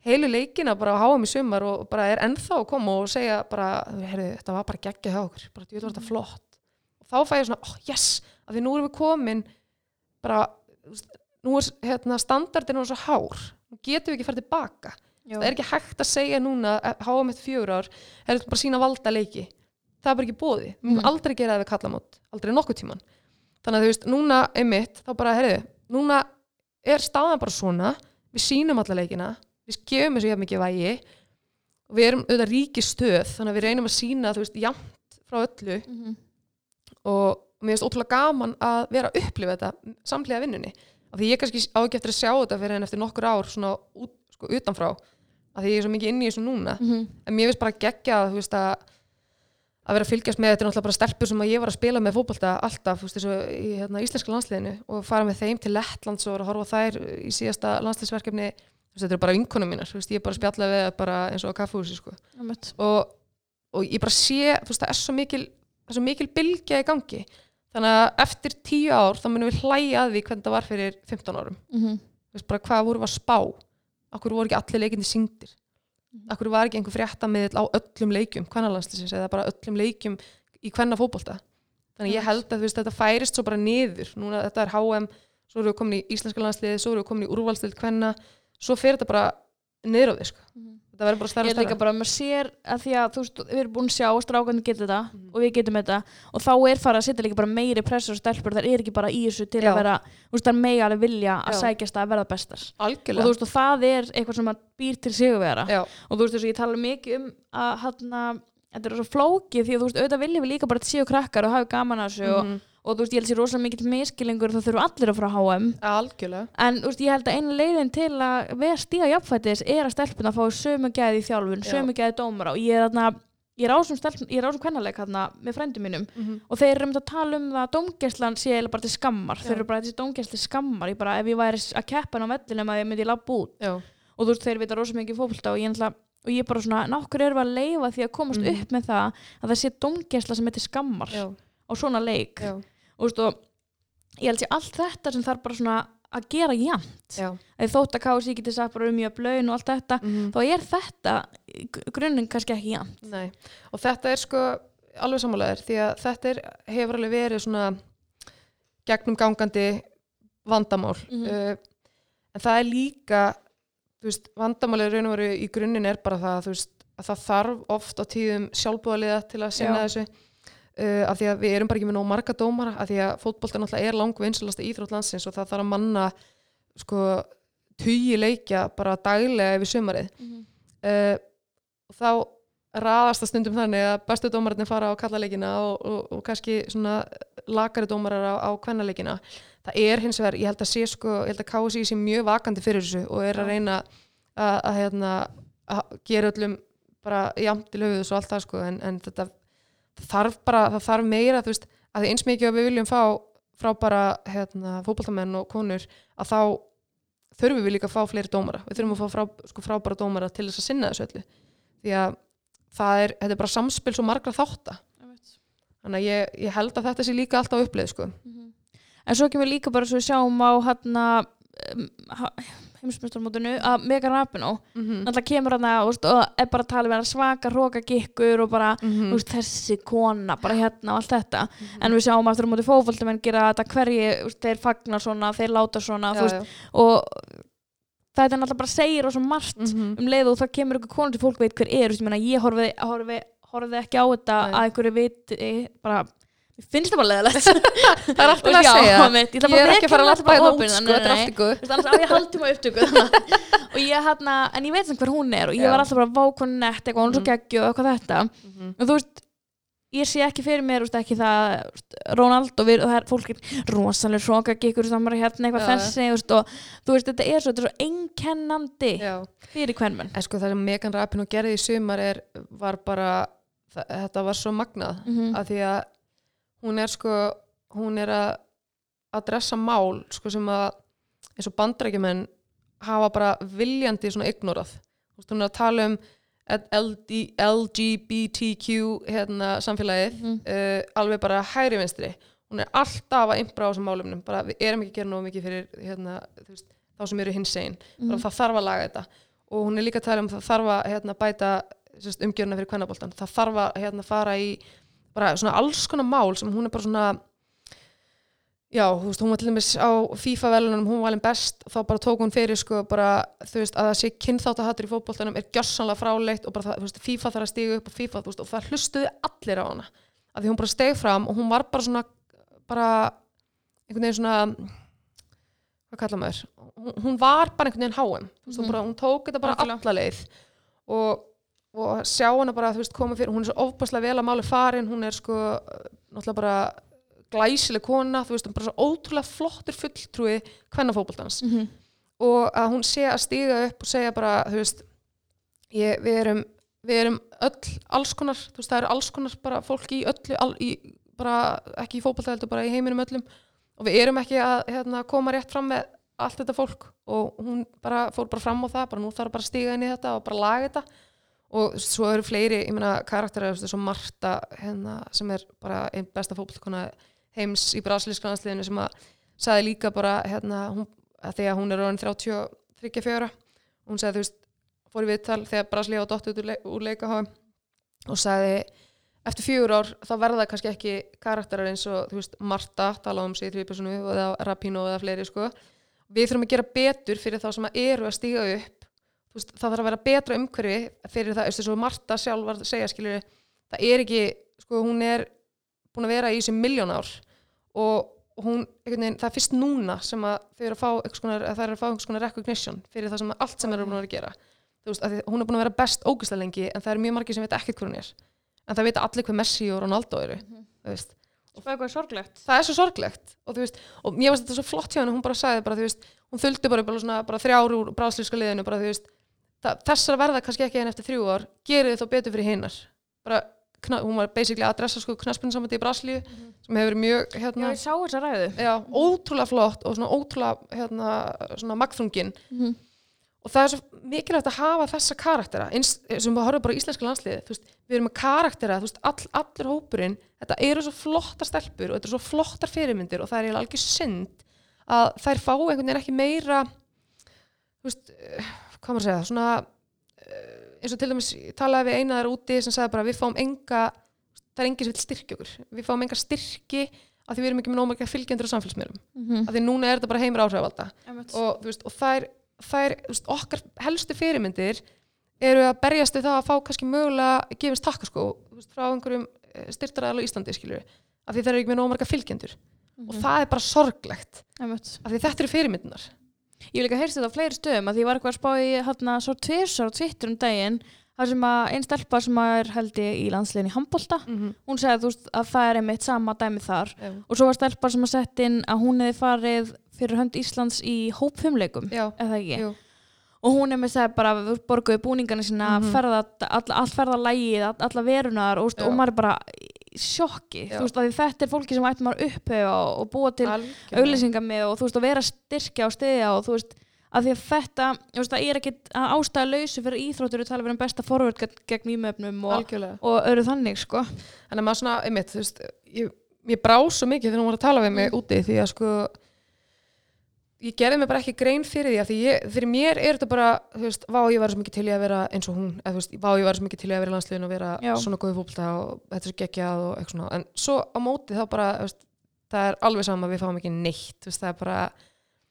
heilu leikina bara að háa mig sumar og bara er ennþá að koma og segja bara, heyrðu, þetta var bara geggja hjá okkur, bara þetta var þetta flott. Og þá fæ ég svona, oh yes, af því nú erum við komin bara, nú er hérna, standardin og svo hár, nú getum við ekki farið tilbaka. Það er ekki hægt að segja núna háa með fjögur ár, er bara sína valda leiki, það er bara ekki bóði við Mhm. aldrei gera það við kallamót, aldrei nokkuð tíman þannig að þú veist, núna einmitt, þá bara, heyrðu, núna er staðan bara svona, við sýnum alla leikina. Við gefum þessu jafn mikið vægi. Við erum auðvitað ríki stöð þannig að við reynum að sína, þú veist, jafnt frá öllu. Og mér finnst ótrúlega gaman að vera að upplifa þetta samlega vinnunni af því ég kannski á ekki eftir að sjá þetta fyrir en eftir nokkur ár svona út, sko, utanfrá af því ég er svo mikið inn í þessu núna. En mér finnst bara geggja þú veist að að vera að fylgjast með þetta er náttúrulega bara stelpur sem að ég var að spila með fótbolta alltaf, veist, þessu í hérna, íslenska landsliðinu og fara með þeim til Lettlands og að horfa þær í síðasta landsliðsverkefni. Veist, þetta eru bara vinkonum mínar, ég er bara að spjalla við þær bara eins og á kaffehúsi, sko. Og, og ég bara sé, það er svo mikil það svo mikil bylgja í gangi þannig að eftir tíu ár þá munum við hlæja að því hvernig það var fyrir 15 árum. Mhm. þú veist, bara hvað voru að spá? Okkur voru ekki allir leikindi syngdir okkur var ekki einhver fréttamiðl á öllum leikjum kvennalandslisins eða bara öllum leikjum í kvenna fótbolta þannig ég held að veist, þetta færist svo bara niður. Núna þetta er HM, svo erum við komin í íslenska landsliði, svo erum við komin í úrvalstild kvenna svo fer þetta bara niður á því sko. Þetta verður bara stærra og stærra. bara að maður sér að því að þú veist, við erum búin að sjá að strákandi geta þetta Mhm. og við getum þetta. Og þá er farið að setja líka bara meiri pressur og stelpur, það er ekki bara í þessu til Já. að vera, þú veist, það er mega alveg vilja að Já. sækjast að verða bestar. Og þú algjörlega veist, og það er eitthvað sem að býr til sigurvera Já, og þú veist, þess að ég tala mikið um að hann þetta er svo flókið því að þú veist, auðvitað viljum við líka bara að séu krakkar og hafa gaman að þessu og, mhm, og þú veist, ég held sér rosalega mikill miskilingur það þurfa allir að fara á HM algjörlega. En þú veist, ég held að eina leiðin til að vera stíga jafnfættis er að stelpuna fá sömu gæði í þjálfun, Já. sömu gæði dómara. Og ég er þarna ég er ásum, stelp, ég er ásum kvennaleg hérna með frændum mínum. Mhm. og þeir eru um að tala um það að dómgæslan sé eiginlega bara til skammar, Já. þeir eru bara þessi dómgæsli skammar, ég bara ef ég væri að keppa á vellinum að ég myndi labba út. Og og ég og ég bara svona, nákvæm erum við að leifa því að komast Mhm. upp með það að það sé dómgæsla sem heitir skammar á svona leik? Já, og og ég held sé allt þetta sem þarf bara svona að gera jæmt þótt að kási getið sagt bara um mjög blöðin og allt þetta Mhm. þá er þetta í gr- grunninn kannski ekki jæmt Nei, og þetta er sko alveg samanlegaður því að þetta er, hefur alveg verið svona gegnum gangandi vandamál Mhm. uh, en það er líka veist, vandamálið raun og veru í grunninn er bara það veist, að það þarf oft á tíðum sjálfbúðaliða til að sinna Já. þessu uh, af því að við erum bara ekki með nóg marga dómara af því að fótbolta náttúrulega er langvinnsalasta íþrótt landsins og það þarf að manna sko tugi leikja bara daglega yfir sumarið. Uh, og þá raðast það stundum þannig að bestu dómararnir fara á kallaleikina og, og, og kannski svona lakari dómarar á, á kvennaleikina. Það er hins vegar, ég held að sé sko ég held að KSI sé mjög vakandi fyrir þessu og er að reyna að, að, hérna, að gera öllum bara jamt til höfuðs og allt það sko en, en þetta þarf bara, það þarf meira þú veist, að eins mikið að við viljum fá frá bara hérna, fótboltamenn og konur að þá þurfum við líka að fá fleiri dómara. Við þurfum að fá frá, sko, frábæra dómara til þess að sinna þessu öllu. Því að það er, þetta er bara samspil svo margra þátta. Þannig að ég, ég held að þetta sé líka alltaf uppleið sko. en svo kemur líka bara svo sjáum á hérna um, heimsmyndstarmótinu að Megan Rapinoe mm -hmm. náttúrulega kemur hann og er bara að tala hana svaka róka gikkur og bara Mhm. þú veist, þessi kona, bara hérna og allt þetta en við sjáum aftur á móti fótboltamenn gera þetta hverji, veist, þeir fagnar svona þeir láta svona, þú veist, og þetta er náttúrulega bara segir og svo margt Mhm. um leið og það kemur ykkur konur til fólk veit hver er, veist, ég ég horfi, horfi, ekki á þetta Nei. að einhverju viti bara, mér finnst það bara leðilegt það er alltaf að segja. ég, ég er ekki að fara að lappa hérna út sko, þetta er allt í guð annars á ég haldtíma upptöku þannig að- og ég hérna, en ég veit samt hver hún er og ég var alltaf bara vákon nett eitthvað, hún er svo Mhm. geggju og eitthvað þetta. Og þú veist, ég sé ekki fyrir mér þú veist, ekki það, við, og það er fólk er rosalega hróka gekkur samar hérna eitthvað fensi og þú veist, þetta er svo, þetta er svo einkennandi hún er sko hún er að adressa mál sko sem að eins og bandrækjumenn hafa bara viljandi svona ignorað. Hún er að tala um LGBTQ hérna, samfélagið Mhm. uh, alveg bara hægri vinstri. Hún er alltaf að impra á þessum málumnum bara við erum ekki að gera nóg mikið fyrir hérna, veist, þá sem eru hins einn bara það þarf að laga þetta. Og hún er líka að tala um það þarf að hérna, bæta umgjörna fyrir kvennaboltan það þarf að hérna, fara í bara svona alls konar mál sem hún er bara svona já, þú veist, hún var til dæmis á FIFA-velunum, hún var alveg best þá bara tók hún fyrir sko bara þú veist, að það sé kynþáttahattur í fótboltanum er gjörsanlega fráleitt og bara það, þú veist, FIFA þarf að stiga upp og FIFA, þú veist, og það hlustuði allir á hana af því hún bara steg fram og hún var bara svona bara einhvern veginn svona hvað kalla maður hún, hún var bara einhvern veginn háum mm -hmm. hún, Mhm. bara, hún tók þetta bara Algjörlega. alla leið og, og sjá hana bara þú veist koma fyrir, hún er svo ofbáslega vel að máli farin hún er sko náttúrulega bara glæsileg kona, þú veist, hún er bara svo ótrúlega flottur fulltrúi kvennafótboltans. Mhm. og að hún sé að stiga upp og segja bara, þú veist ég, við erum við erum öll alls konar þú veist, það eru alls konar bara fólk í öllu all, í, bara ekki í fótbolta heldur bara í heiminum öllum. Og við erum ekki að hérna, koma rétt fram með allt þetta fólk. Og hún bara fór bara fram á það bara nú þarf bara að stiga inn í þetta og bara laga þetta og svo eru fleiri, ég meina karakterar, svo Marta hérna, sem er bara einn besta fótboltakona heims í brasilíska landsliðinu sem að sagði líka bara hérna, hún, að að hún er orðin 33 hún sagði, þú veist, fór í viðtal þegar Brasilía var dott út úr, úr leikahá og sagði eftir fjögur ár þá verða kannski ekki karakterar eins og þú veist, Marta tala um sig í þrjupersonu eða Rapino eða fleiri sko. við þurfum að gera betur fyrir þá sem að eru að stíga upp veist, það þarf að vera betra umhverfi fyrir það, eins og Marta sjálf var að segja skilur, það er ekki sko, hún er búin að vera í þessi miljón ár og hún, veginn, það er fyrst núna sem að þau eru að fá einhvers konar, að það eru að fá einhvers konar recognition fyrir það sem allt sem eru búin að vera að gera. Þú veist, hún er búin að vera best ógæslega lengi en það eru mjög margir sem veit ekkert hvað hún er. En það vita allir hvað Messi og Ronaldo eru veist. og það er það er svo sorglegt og, þú veist, og mér finnst þetta svo flott hjá henni hún bara sagði bara, þú veist, hún fylgdi bara, bara, bara þrjár úr bráðslíska liðinu bara, þú veist, þessar verða kannski ekki en eftir þrjú ár gerið þið þá betur fyrir hinnar bara, hún var basically adressa sko knaspinu samvætti í Brasilíu sem hefur mjög Já, hérna, ég sá þessa ræðu. já, ótrúlega flott og svona ótrúlega hérna, svona magþrungin Mhm. og það er svo mikilvægt að hafa þessa karaktera eins sem við horfum bara á íslenska landsliði veist, við erum með karaktera, veist, all, allur hópurinn þetta eru svo flottar stelpur og þetta eru svo flottar fyrirmyndir og það er algjör synd að þær fá einhvern veginn ekki meira þú veist, hvað maður að segja svona eh, eins og til dæmis talaði við eina þar úti sem sagði bara við fáum enga það er engin sem vil styrkja okkur. Við fáum enga styrki af því við erum ekki með nómarga fylgjendur á samfélagsmiðlum. Mhm. af því núna er þetta bara heimur áhrifalda Einmitt. og, veist, og þær, þær þú veist, okkar helstu fyrirmyndir eru að berjast við það að fá kannski mögulega gefins veist, frá einhverjum styrtaræðal á Íslandi skilur af því þær eru ekki með nómarga fylgjendur. Og Mhm. það er bara sorglegt. Af því þetta eru fyrirmyndinar Ég hef líka heyrst þetta á fleiri stöðum að því ég var eitthvað að spá í hérna svo tvisar á Twitter um daginn þar sem að einn stelpa sem að er held ég í landsliðin í handbolta mm -hmm. hún segði þú veist, að það er einmitt sama dæmi þar já. og svo var stelpa sem að sett inn að hún hefði farið fyrir hönd Íslands í hópfumleikum eða ekki jú, og hún með segði bara við borguðu búningana sína Mhm. ferða, all, allt ferða lægið, all, alla verunar og, og maður bara sjokki Já. þú veist að þetta er fólki sem ætti maður upphauða og, og búa til auglýsingar með og þú veist að vera styrkja og stiðja og þú veist að því að þetta þú veist, það er ekkit að ástæða lausu fyrir íþróttur að tala verið um besta forvörd gegn, mýmöfnum og, og öru þannig sko. Þannig að maður svona, einmitt, þú veist ég, ég brá svo mikið þegar hún var að tala við mig úti því að sko ég gerði mig bara ekki grein fyrir því að því ég, fyrir mér er þetta bara þú veist, vá ég var svo mikið til í að vera eins og hún eða þú veist, vá ég var svo mikið til í að vera í landsliðin og vera Já. svona góði fólkta og þetta er svo geggjað og eitthvað svona, en svo á móti þá bara, veist, það er alveg sama við fáum ekki neitt, veist, það er bara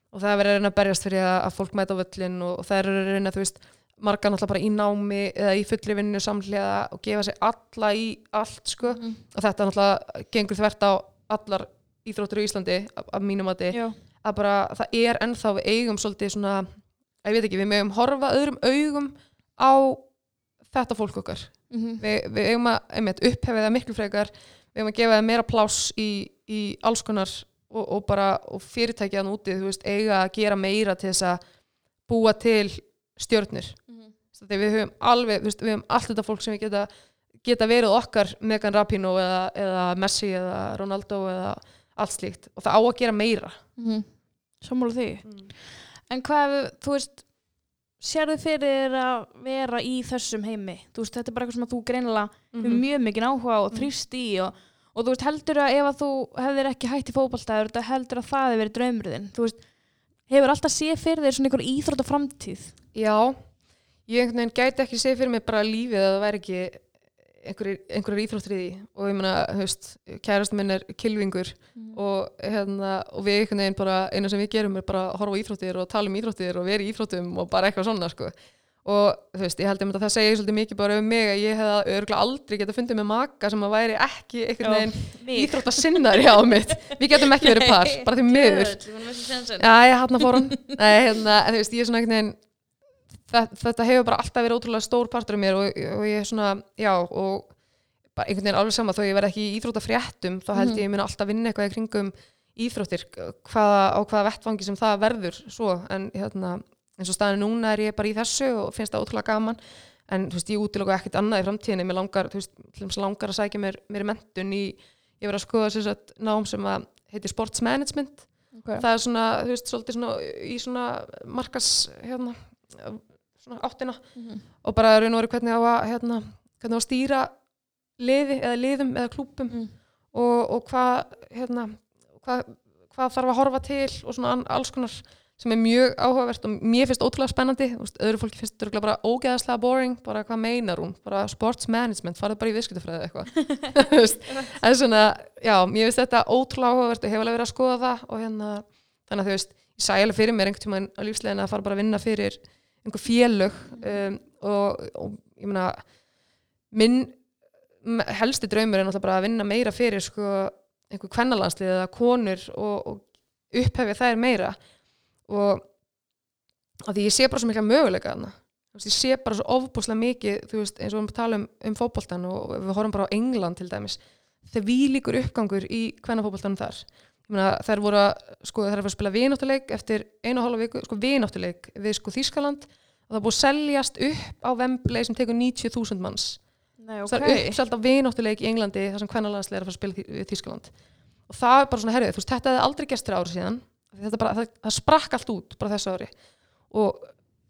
og það er verið að reyna að berjast fyrir að, að fólk mæta á völlin og, og það er að reyna, þú veist margar náttúrulega bara í námi eða í fulli vinnu samhliða og gefa sig alla í allt sko mm. og þetta náttúrulega gengur þvert á allar íþróttur í Íslandi af, mínum mati Já. Að bara það er ennþá við eigum svolítið svona, ég veit ekki, við megum horfa öðrum augum á þetta fólk okkar. Mm -hmm. við, við eigum að einmitt, upphefið það miklu frekar. Við eigum að gefa það meira pláss í, í alls konar og, og bara og fyrirtækjaðan úti, þú veist, eiga að gera meira til þess að búa til stjörnur. Þegar við höfum alveg, þú veist, við höfum allt þetta fólk sem við geta, geta verið okkar Megan Rapino eða, eða Messi eða Ronaldo eða allt slíkt. Og það á að gera meira. Mm. Sammála því. En hvað, þú veist sérðu fyrir að vera í þessum heimi? Þú veist, þetta er bara eitthvað sem þú greinilega Mhm. hefur mjög mikið áhuga og þrýst í og, og þú veist, heldur að ef að þú hefðir ekki hætt í fótballtæður, þetta heldur að það hefur verið draumurðin, þú veist hefur alltaf séð fyrir þér svona einhver íþrótt og framtíð Já, ég einhvern veginn gæti ekki segið fyrir mig bara lífið að það væri ekki einhverjir, íþróttir í því. Og ég meina, þú veist, kærasti minn er kilvingur og, hérna, og við einhvern veginn bara, eina sem við gerum er bara að horfa á íþróttir og tala um íþróttir og vera í íþróttum og bara eitthvað svona, sko. Og þú veist, ég held að það segja svolítið mikið bara um mig að ég hef örgulega aldrei geta fundið með maka sem að væri ekki einhvern veginn íþróttasinnar hjá mitt. Við getum ekki verið par, bara því miður. Já, ég hann að fór hann Nei, hérna, þú veist, ég er svona einhvern veginn þetta, þetta hefur bara alltaf verið ótrúlega stór partur af mér og, og ég er svona, já og bara einhvern veginn alveg sama þó ég verð ekki í íþróttafréttum þá held ég ég mun alltaf vinna eitthvað í kringum íþróttir hvaða, á hvaða vettfangi sem það verður svo en hérna, eins og staðinu núna er ég bara í þessu og finnst það ótrúlega gaman en þú veist, ég útiloka ekkert annað í framtíðinni mér langar, þú veist, langar að sækja mér, mér mentun í, ég verið að skoða satt nám sem að heitir sports management okay. það er svona, þú veist, svolítið svona í svona markas hérna, svona áttina Mhm. og bara raun og veru hvernig á að hérna, hvernig á að stýra liði eða liðum eða klúpum Mm. og, og hvað hérna, hvað, hvað þarf að horfa til og svona alls konar sem er mjög áhugavert og mér finnst ótrúlega spennandi öðru fólki finnst þetta bara ógeðaslega boring bara hvað meinar hún, bara sports management farið bara í viðskiptafræði eitthvað en svona, já, mér finnst þetta ótrúlega áhugavert og hefur alveg verið að skoða það og hérna, þannig að þú veist ég sæ alveg fyrir mér einhvern tímann á lífslegin að fara bara að vinna fyrir einhver félög um, og, og ég meina minn helsti draumur er náttúrulega bara að vinna meira fyrir sko einhver kvennalandslið eða konur og, og upphefja þær meira. Og því ég sé bara svo mikla möguleika þarna. Ég sé bara svo ofbúslega mikið veist, eins og við erum að tala um, um fótboltan og við horfum bara á England til dæmis. Þegar við líkur uppgangur í kvennafótboltanum þar þær voru að sko þær að spila vináttuleik eftir einu og hálfa viku sko vináttuleik við sko Þískaland og það búið að seljast upp á Wembley sem tekur 90.000 manns. Nei, það er uppselt á vináttuleik í Englandi þar sem kvennalandslega er að fara að spila við Þýskaland. Og það er bara svona herrið, þú veist, þetta hefði aldrei gæst fyrir ári síðan. Þetta bara, það, það sprakk allt út bara þessu ári. Og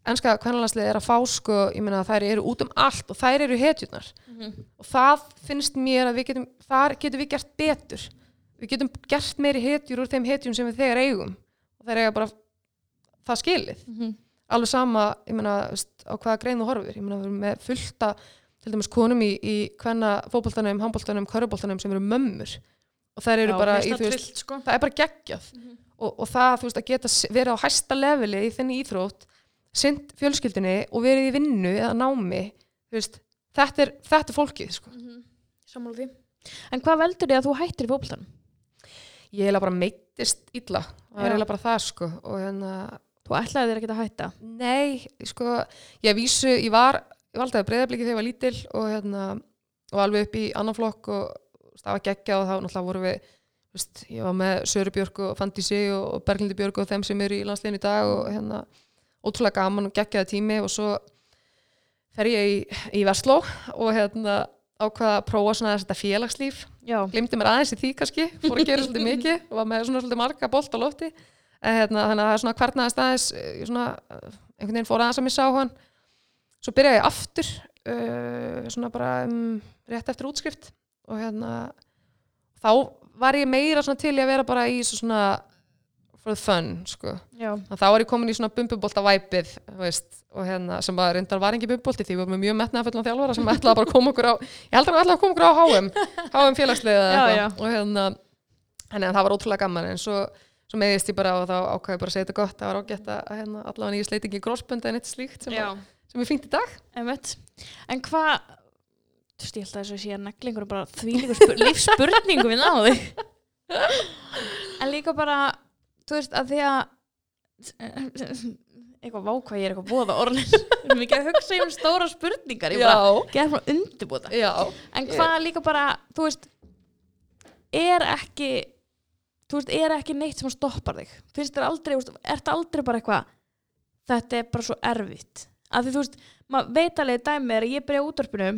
enska kvennalandslega er að fá sko, ég meina þær eru út um allt og þær eru hetjurnar. Og það finnst mér að við getum þar getum við gert betur við getum gert meiri hetjur úr þeim hetjum sem við þegar eigum. Og þeir eiga bara það skilið. Alveg sama, ég meina, veist, á hvaða grein þú horfir, ég meina, við erum með fullta til dæmis konum í, í hvenna fótboltanum, handboltanum, körfuboltanum sem eru mömmur. Og þær eru bara í, veist, sko. það er bara geggjað. Og, og það, þú veist, að geta verið á hæsta leveli í þenni íþrótt sint fjölskyldinni og verið í vinnu eða námi, þú veist þetta er, þetta er fólkið, sko. Sammála því. En hvað veldur þið að þú hættir í fótboltanum? Ég heila bara meittist illa það er heila bara það, sko og hérna, Þú ætlaði þér ekki að hætta? Nei, sko, ég vísu, ég var, ég valdi að breyðabliki þegar ég var lítil og hérna, og alveg upp í annan flokk og var geggja og þá náttúrulega voru við, veist, ég var með Söru Björk og Fandísi og, og Berglindi Björk og þeim sem eru í landsliðin í dag og hérna, ótrúlega gaman og geggjaði tími og svo fer ég í, í Versló og hérna ákvaða að prófa svona þetta félagslíf. Glimti mér aðeins í því kannski, fór að gera svolítið mikið og var með svona svolítið marga bolt á lofti. Hérna, þannig að það er svona hvernaðist aðeins eh, svona, einhvern veginn fór aðeins að missa á hann. Svo byrjaði ég aftur uh, svona bara um, rétt eftir útskrift. Og hérna þá var ég meira svona til að vera bara í svo svona for the fun, sko. Að þá var ég komin í svona bumbubolta væpið hérna sem bara reyndar var ekki bumbubolti því við vorum mjög metnaða fullan þjálfara sem ætlaði bara að koma okkur á ég held að hann ætlaði að koma okkur á HM HM félagslega og hérna að það var ótrúlega gaman en svo, svo meðist ég bara og þá ákvæði bara að segja þetta gott það var ágætt að að, hérna, allavega ég sleit ekki grósbönd en eitt slíkt sem, að, sem er fínt í dag. Einmitt. En hvað, þú veist, ég held að þess að sé að neglingur er bara þvílíkur spur, lífsspurningum við náði. en líka bara, þú veist, að því að, eitthvað vákvað ég er eitthvað bóða orðin, við erum ekki að hugsa um stóra spurningar, ég bara, geða frá undirbúta. já, En hvað líka bara, þú veist, er ekki, þú veist, er ekki neitt sem stoppar þig? Finnst þér aldrei, þú veist, ert aldrei bara eitthvað, þetta er bara svo erfitt. Af því þú veist, maður veit alveg dæmi er að ég byrja á útvarpinu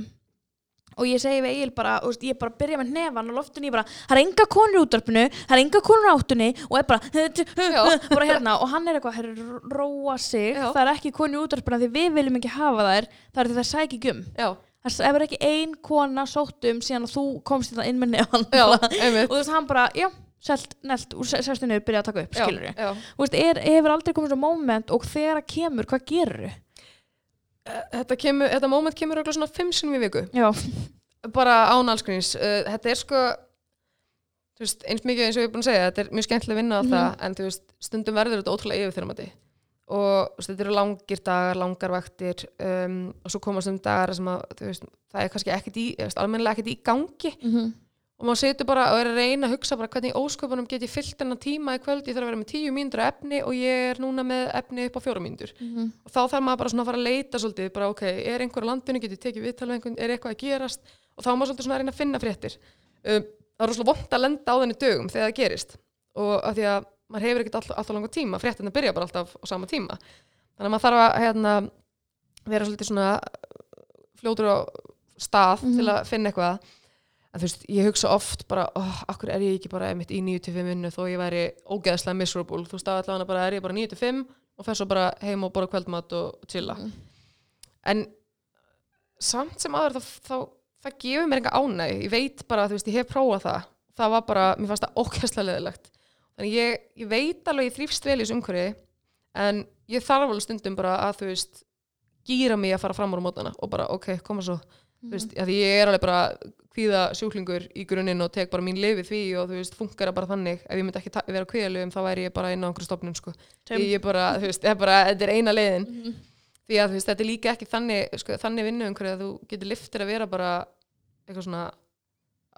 og ég segi við Egil bara, veist, ég bara byrja með nefan og loftinu, ég bara, það er enga konur í útvarpinu, það er enga konur á áttunni og er bara, bara hérna. Og hann er eitthvað, herri, róa sig, Já. það er ekki konur af því við viljum ekki hafa þær, það er því það sæk ekki um já, það er ekki ein kona sótt um síðan að þú komst þetta inn með nefn já, og þú veist hann bara, já, selt, nelt og sestu niður, byrja að taka upp, skilur já. þú veist, er, hefur aldrei komið svo moment og þegar það kemur, hvað gerur Þetta, kemur, þetta moment kemur örugglega svona fimm sinni við viku. Já, bara án allskrýns uh, þetta er sko veist, eins mikið eins og ég er búin að segja þetta er mjög skemmtileg vinna á Mhm. það en þú veist, stundum verður þetta ótrúlega yfirþyrmandi. Og þú veist, þetta eru langir dagar langar vaktir um, og svo koma stundum dagar sem að veist, það er kannski ekkert í, almennilega ekkert í gangi. Mm og maður setur bara og er að reyna að hugsa bara hvernig ósköpunum get ég fyllt hennar tíma í kvöld? Ég þarf að vera með tíu mínútur efni og ég er núna með efni upp á fjóra mínútur. Mhm. og þá þarf maður bara svona að fara að leita svolítið bara ok, er einhver á landinu, get ég tekið viðtal við einhvern, er eitthvað að gerast? Og þá maður svolítið svona að reyna að finna fréttir. Um, það er rosalega vond að lenda á þenni dögum þegar það gerist. Og af því að maður hefur ekkert alltaf, alltaf langa tíma fréttina byrja bara alltaf á sama tíma. Þannig að maður þarf að hérna, vera svolítið svona fljótur á stað Mhm. til að finna eitthvað en þú veist, ég hugsa oft bara, oh, akkur er ég ekki bara einmitt í 9-5 vinnu þó ég væri ógeðslega miserable, þú veist, allavega bara er ég bara 9-5 og fer svo bara heim og borða kvöldmat og chilla. Mhm. en samt sem aður þá, þá það gefur mér enga ánæg, ég veit bara þú veist, ég hef prófað það, það var bara mér fannst það ógeðslega leðilegt þannig ég, ég veit alveg ég þrýfst vel í þessu umhverfi en ég þarf alveg stundum bara að þú veist gýra mig að fara fram úr mótana og bara ok, koma svo þú veist, því ég er alveg bara kvíða sjúklingur í grunninn og tek bara mín lifi því og þú veist, funkar það bara þannig ef ég myndi ekki vera kvíðalöfum þá væri ég bara inn á einhverju stofnun sko. Sem- ég bara, þú veist, er bara, þetta er eina leiðin Mhm. því að þú veist, þetta er líka ekki þannig sko, þannig vinnu að þú getur liftir að vera bara eitthvað svona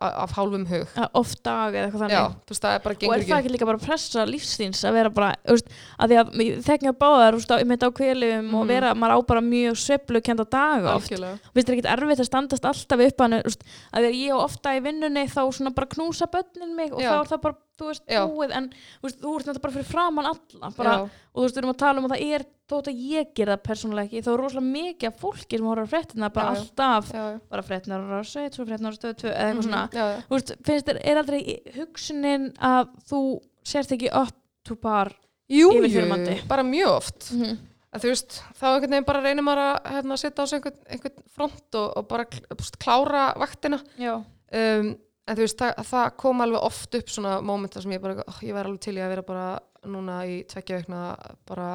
af hálfum hug. Oft dag eða eitthvað já, þannig þú veist, er og er það ekki. líka bara pressa lífsþíns að vera bara, veist, að því að þekkja báðar, þú veist, á- á kvelum og Mhm. vera, maður á bara mjög sveiflu kenda daga oft. Finnst þér ekkert erfitt að standast alltaf upp hann að því að ég ofta í vinnunni þá svona bara knúsa börnin mig og Já. þá er það bara, þú veist, Já. búið en þú veist, þú ert náttúrulega bara fyrir framann alla bara, Já. og þú veist, við erum að tala um að það er þótt að ég gera það persónulega ekki, þá er rosalega mikið af fólki sem horfður fréttina, bara Já, já. alltaf já, já. bara fréttinar á 1, svo fréttinar á stöðu 2 eða eitthvað svona, Mhm, já, já. þú veist, finnst þér, er aldrei í- hugsunin að þú sérst ekki up to par Jú, Yfirþyrmandi. jú, bara mjög oft að þú veist, þá einhvern veginn bara reynir maður að hérna, setja á sig einhvern, einhvern front og, og bara kl- þú veist, klára vaktina já, um, en þú veist, það, það kom alveg oft upp svona mómenta sem ég bara, oh, ég væri alveg til í að vera bara núna í tveggja veikna bara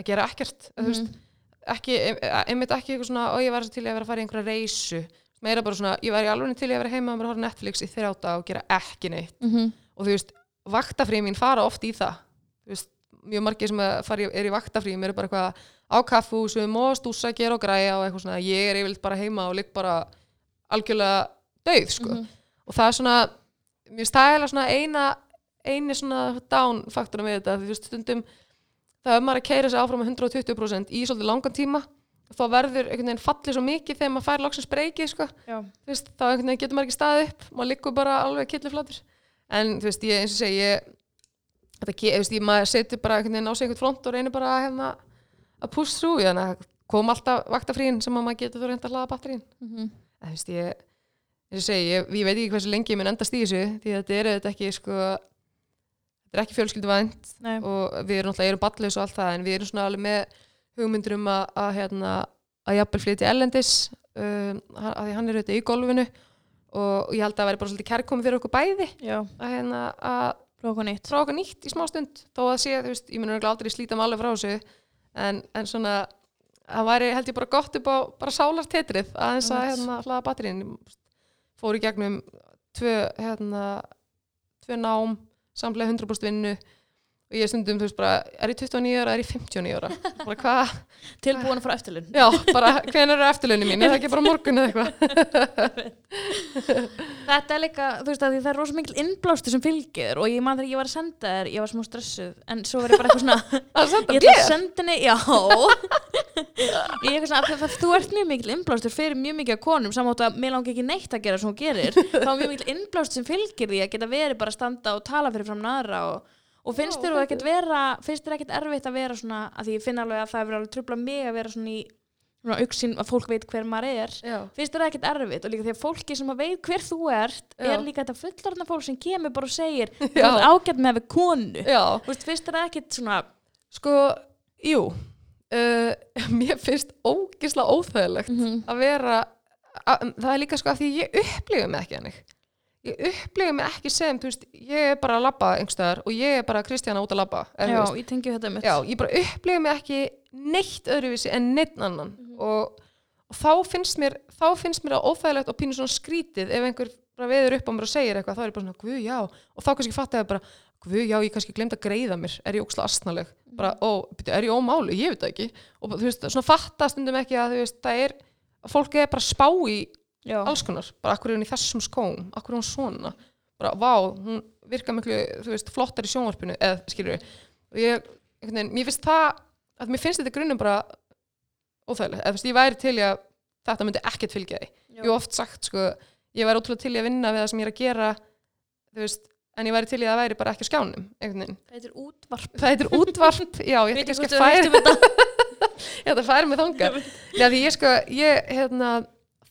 að gera ekkert mm -hmm. þú veist, ekki, em- einmitt ekki eitthvað svona, og ég svo til í að vera að fara í einhverja reysu meira bara svona, ég væri alveg til í að vera heima og bara horfa Netflix í þrjáta og gera ekki neitt mm -hmm. og þú veist, vaktafrí mín fara oft í það þú veist, mjög margir sem í, er í vaktafrí mér er bara eitthvað á kaffúsum og stúsa, gera og græja og eitthvað svona, ég er yfirleitt bara heima og ligg bara algjörlega dauð, sko Mhm. Og það er svona, mér stæla svona eina, eini svona down faktorum við þetta, veist, stundum það er maður að keira sig áfram á 120% í svolítið langan tíma þá verður einhvern veginn fallið svo mikið þegar maður fær loksins breykið, sko. Þá getur maður ekki staðið upp maður liggur bara alveg killiflatur en þú veist, ég eins og segi ég, þú veist, ég maður setur bara einhvern veginn á sig einhvern front og reynir bara að hérna, að push through, þannig að kom alltaf vaktafrín sem að maður getur þú reynd að hlaða batterín mm -hmm. en þú veist, ég og segi, ég, ég veit ekki hversu lengi ég mun endast í þessu því að þetta er þetta ekki sko, þetta er ekki fjölskylduvænt nei, og við erum náttúrulega, erum balleis og allt það en við erum svona alveg með hugmyndur um að, að hérna, að jafnvel flytja ellendis um, að að því hann er auðvitað í golfinu og, ég held að það væri bara svolítið kærkomi fyrir okkur bæði já, að, hérna, að prófa okkur nýtt. í smá stund þó að sé, þú veist, ég mun aldrei slíta mig alveg frá þessu en, en svona það væri held ég bara gott upp á bara sálartetrið að Einmitt. hérna, hlaða batterín fór í gegnum tvö, hérna, tvö nám samlega 100% vinnu og ég stundum, þú veist, bara, er ég 29 ára, er ég 59 ára? Bara hvað, tilbúin að fara eftirlun já, bara hvenær eru eftirlaunni mín, er það ekki bara morgun eða eitthvað? Þetta er líka, þú veist það er rosa mikil innblástu sem fylgir og ég man þegar ég var að senda þér ég var smá stressuð, en svo ég bara eitthvað svona að senda ég ætla að senda henni, já. Ég er eitthvað svona, það, þú ert mjög mikil innblástur fyrir mjög mikið af konum samátt að mér langi ekki neitt að gera sem hún gerir þá er mjög mikil innblástur sem fylgir því að geta verið bara að standa og tala fyrir fram aðra og, og finnst þér ekkert vera finnst þér ekkert erfitt að vera svona að því ég finn alveg að það er alveg trubla mig að vera svona í svona auksin að fólk veit hver maður er. Já, finnst þér ekkert erfitt? Og líka því að fólki sem að veit hver þú ert Já. er líka þetta fullarna fólk sem kemur bara og segir þú ert ágætt með við konu. Já. Þú veist, finnst þér ekkert svona Sko, jú. Uh, Mér finnst ógislega óþægilegt að vera að, það er líka sko að því ég upplifi mig ekki hannig ég upplifi mig ekki sem þú veist, ég er bara að labba einhverstaðar og ég er bara Kristjana út að labba þú Já, ég tengi þetta mitt. Já, ég bara upplifi mig ekki neitt öðruvísi en neitt annan. Mhm. og, og þá finnst mér þá finnst mér það óþægilegt og pínu svona skrítið ef einhver veður upp á mér og segir eitthvað þá er ég bara svona, guð, já, og þá kannski fatt ég bara guð, já, ég kannski glemt að greiða mér. Er ég óksla astnaleg, Mhm. bara, ó, er ég ómálu, ég veit það ekki. Og þú veist, svona fatta stundum ekki að þú veist, það er fólk er bara spá í Já, alls konar, bara akkur er hún í þessum skóm? Akkur er hún svona, bara vá hún virka miklu, þú veist, flottar í sjónvarpinu eða, skilur við og ég, veginn, mér finnst það að mér finnst þetta grunnum bara óþægilegt, eða þú veist, ég væri til að þetta myndi ekkert fylgja Já. ég hef oft sagt sko, ég væri ótrúlega til að vinna við það sem ég er að gera þú veist, en ég væri til í að það væri bara ekki á skjánum, einhvern veginn. Þetta er útvarp. Það heitir útvarp, já, ég ætla ekki að færa ég ætla að færa mig þangað. Já, því ég sko, ég, hérna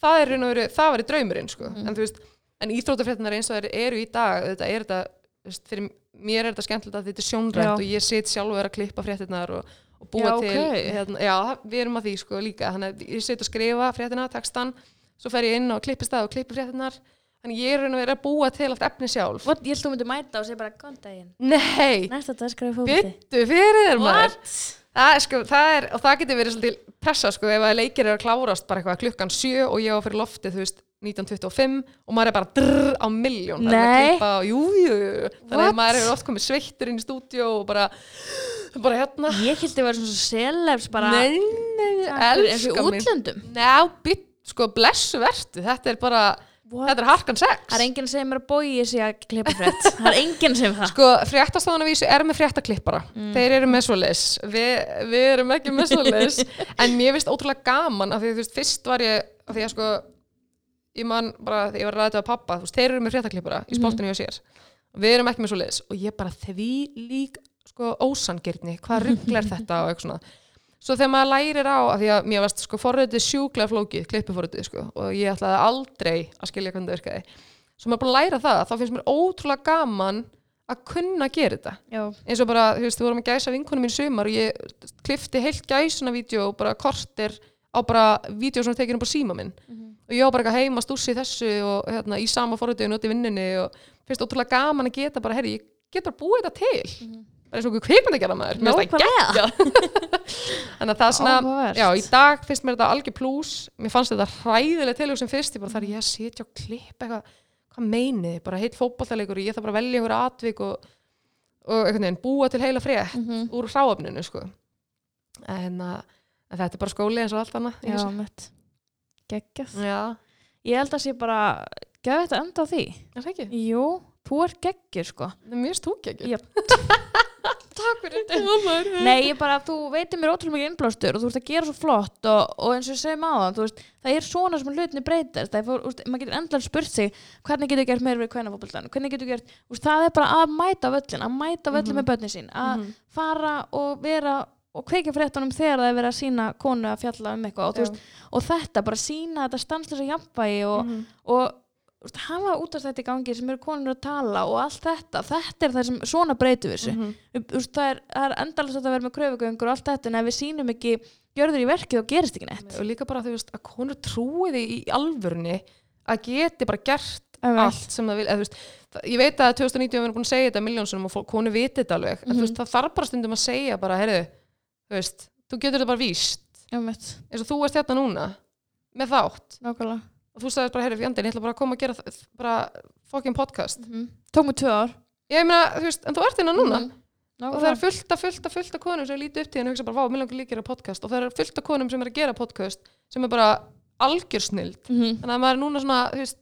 það er raun og veru, það var í draumurinn sko. Mhm. en þú veist, en íþróttafréttinar eins og þær eru í dag, þetta er þetta veist, fyrir mér er þetta skemmtilegt að þetta er sjónrænt Já. og ég sit sjálfur að klippa fréttinar og, og búa Já, til ok. hérna, já, við erum að því sko líka þannig að ég sit og skrifa fréttina, textan svo fer ég inn og klippi stað og klippi fréttinar þannig ég er raun og veru að búa til allt efni sjálf What? Ég held þú myndir mæta og segja bara Góðan daginn Nei, Næsta dag skrifa fókviti byttu fyrir þér maður What? Er, sko, það er, og það getur verið svolítið pressa sko, ef að leikir eru að klárast bara eitthvað klukkan sjö og ég á fyrir loftið, þú veist, 1925 og maður er bara drrr á miljón það er að Nei. klippa og jú, jú, jú. þannig að maður hefur oft komið sveittur inn í stúdíó og bara, bara hérna. Ég held þið verið svona celebs bara nei, nei, Takk. Fyrir- eins og í elska mig bytt, sko, blessu vertu þetta er bara, What? þetta er harkan sex. Það er enginn sem er að bói sig að klippa frétt. Það er enginn sem það. Sko, fréttastofan að vísu er með fréttaklippara. Mm. þeir eru með svoleiðis. Vi, við erum ekki með svoleiðis. En mér finnst ótrúlega gaman af því að þú veist, fyrst var ég af því að sko, ég man bara þegar ég var að ræða þetta á pappa, þú veist, þeir eru með fréttaklippara í sportinu hjá sér. Og við erum ekki með svo leiðis og ég bara því lík sko ósangirni, hvað rugglar þetta og eitthvað svona svo þegar maður lærir á, af því að mér varst sko forröðið sjúklega flókið, klippiforröðið sko og ég ætlaði aldrei að skilja hvernig það virkaði. Svo maður að læra það, þá finnst mér ótrúlega gaman að kunna gera þetta. Já, eins og bara, þú veist, við vorum að gæsa vinkunum mín í sumar og ég klifti heilt gæsuna vídeo og bara kortir á bara vídeo sem tekið um bara síma minn. Og ég var bara eitthvað heima stússi í þessu og hérna, í sama forröðu og noti vinninni og finnst ótrúlega gaman að geta bara, herri, ég get bara búið þetta til bara eins og okkur kvikmynd að gera maður Mér finnst það Nákvæmlega. þannig að það er svona, já, í dag finnst mér þetta algjör plús, mér fannst þetta hræðileg tilhugsun fyrst, ég bara þarf ég að sitja og klippa eitthvað, hvað meinið þið? bara heilt fótballtalegur og ég þarf bara að velja einhver atvik og, og einhvern veginn búa til heila frétt Mhm. úr hráöfninu sko. en, að, en þetta er bara skóli eins og allt annað Já, mitt. Geggjað. Já, Ég held að sé bara Gæði þetta enda á því. Er? Jú, þú ert geggjur sko. Er mjög stúkja ekki Jöp. Takk fyrir þetta Nei, ég bara, þú veitir mér ótrúlega mikið innblástur og þú ert að gera svo flott og, og eins og ég segi maður, þú veist, það er svona sem hlutinni breytast, það er, fór, úst, maður getur endlan spurt sig, hvernig getur gert meira við kvennafótboltan, hvernig getur gert, úst, það er bara að mæta völlin, að mæta völlin Mhm. með börnin sín, að Mhm. fara og vera og kveikja fréttunum þegar það er verið að sína konu að fjalla um eitthvað og, þú veist, og þetta, bara sína þetta stanslösa jafnvægi og, Mhm. og þú veist, hafa út af þetta í gangi sem eru konur að tala og allt þetta, þetta er það sem svona breytum við þessu. Þú veist, það er, er endalast að vera með kröfugöngur og allt þetta en ef við sínum ekki gjörður í verkið þá gerist ekki neitt. Og líka bara þú veist að konur trúi því í alvörunni að geti bara gert Einmitt. allt sem það vil. Eða, þú veist, ég veit að 2019 við erum búin að segja þetta miljónsunum og konur viti þetta alveg en þú Mhm. veist, það þarf bara stundum að segja bara, heyrðu, þú veist, þú getur þetta bara víst. Eins og þú ert hérna núna með þátt. Nákvæmlega og þú sagðist bara, heyrðu, fjandinn, ég ætla bara að koma að gera bara fucking podcast. Mm tók mig tvö ár. Ég meina, þú veist, en þú ert hérna núna. Mhm. og það er fullt af fullt af fullt af konum sem líti upp til henni og hugsa bara, vá, mér langar líka að gera podcast. Og það er fullt af konum sem er að gera podcast sem er bara algjörsnild mm þannig að maður er núna svona þú veist,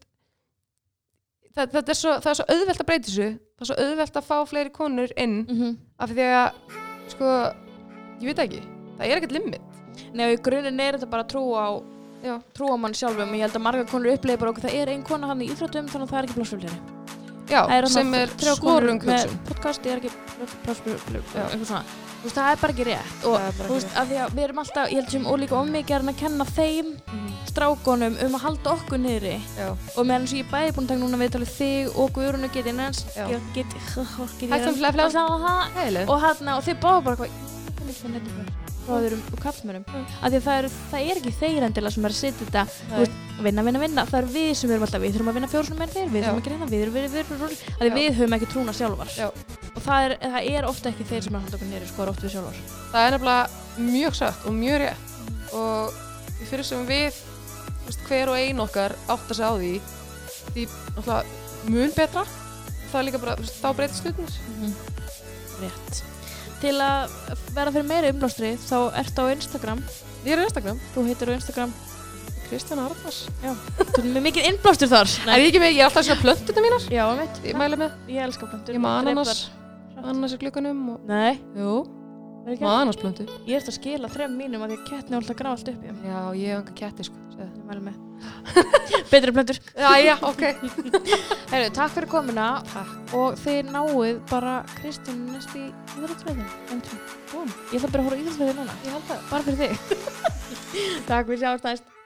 það, það, er svo, það er svo auðvelt að breyta þessu. Það er svo auðvelt að fá fleiri konur inn -hmm. af því að sko, ég veit ekki. Það er ekkert limit. Nei, er Já. trúa mann sjálfum ég held að marga konur upplega bara okkur það er ein kona hann í íþróttum þannig að það er ekki pláss fyrir fleiri já, þarna sem er þrjár svo konur rung með hugsun podcast, ég er ekki pláss fyrir fleiri Já. eitthvað svona Þú veist, það er bara ekki rétt og er þú veist, af því að við erum alltaf, ég held sem ólíka ómikið að reyna að kenna þeim strákonum um að halda okkur niðri já, og meðan eins og ég er bæði búin að taka núna viðtalið þig og Guðrunu get innans Já. ég get, get Hættum ég fle- fle- og, hérna og þið báðu bara hvað bráðurum og kallmörum af því að það er, það er ekki þeir endilega sem er að setja þetta veist, vinna, vinna, vinna, það er við sem erum alltaf við þurfum að vinna fjórsum með þeir, við þurfum að gera hérna við erum við, við, við, við, að við höfum ekki trúna sjálfar. Já. og það er, það er ofta ekki þeir sem er að halda okkur nýri sko, það er oft við sjálfar. Það er nefnilega mjög satt og mjög rétt. Og fyrir sem við veist, hver og ein okkar átt að segja á því. Því náttúrulega mun betra. Það er líka bara, veist, þá breytist til að vera fyrir meiri umblásstri þá ertu á Instagram. Ég er á Instagram, þú heitir á Instagram. Kristjana Arnars. Þú er með mikið innblástur þar. Er ég ekki með, ég er alltaf að segja plöntuna mínar. Já, mitt, ég mæli með, ég elska plöntur ég maður ananas ananas í glukkanum og, nei, jú, plöntu Ég ert að skila þrem mínum að því að kettni er alltaf grafa allt upp í já, ég hef enga ketti sko. Ég mælu með. Betri plöntur. já, já, ok Herru, takk fyrir komuna Takk. og þið náuð bara Kristján næst í íþróttsveitin. Ég ætla bara að horfa á íþróttsveitin núna. ég held það Bara fyrir þig. takk fyrir sjáumst næst.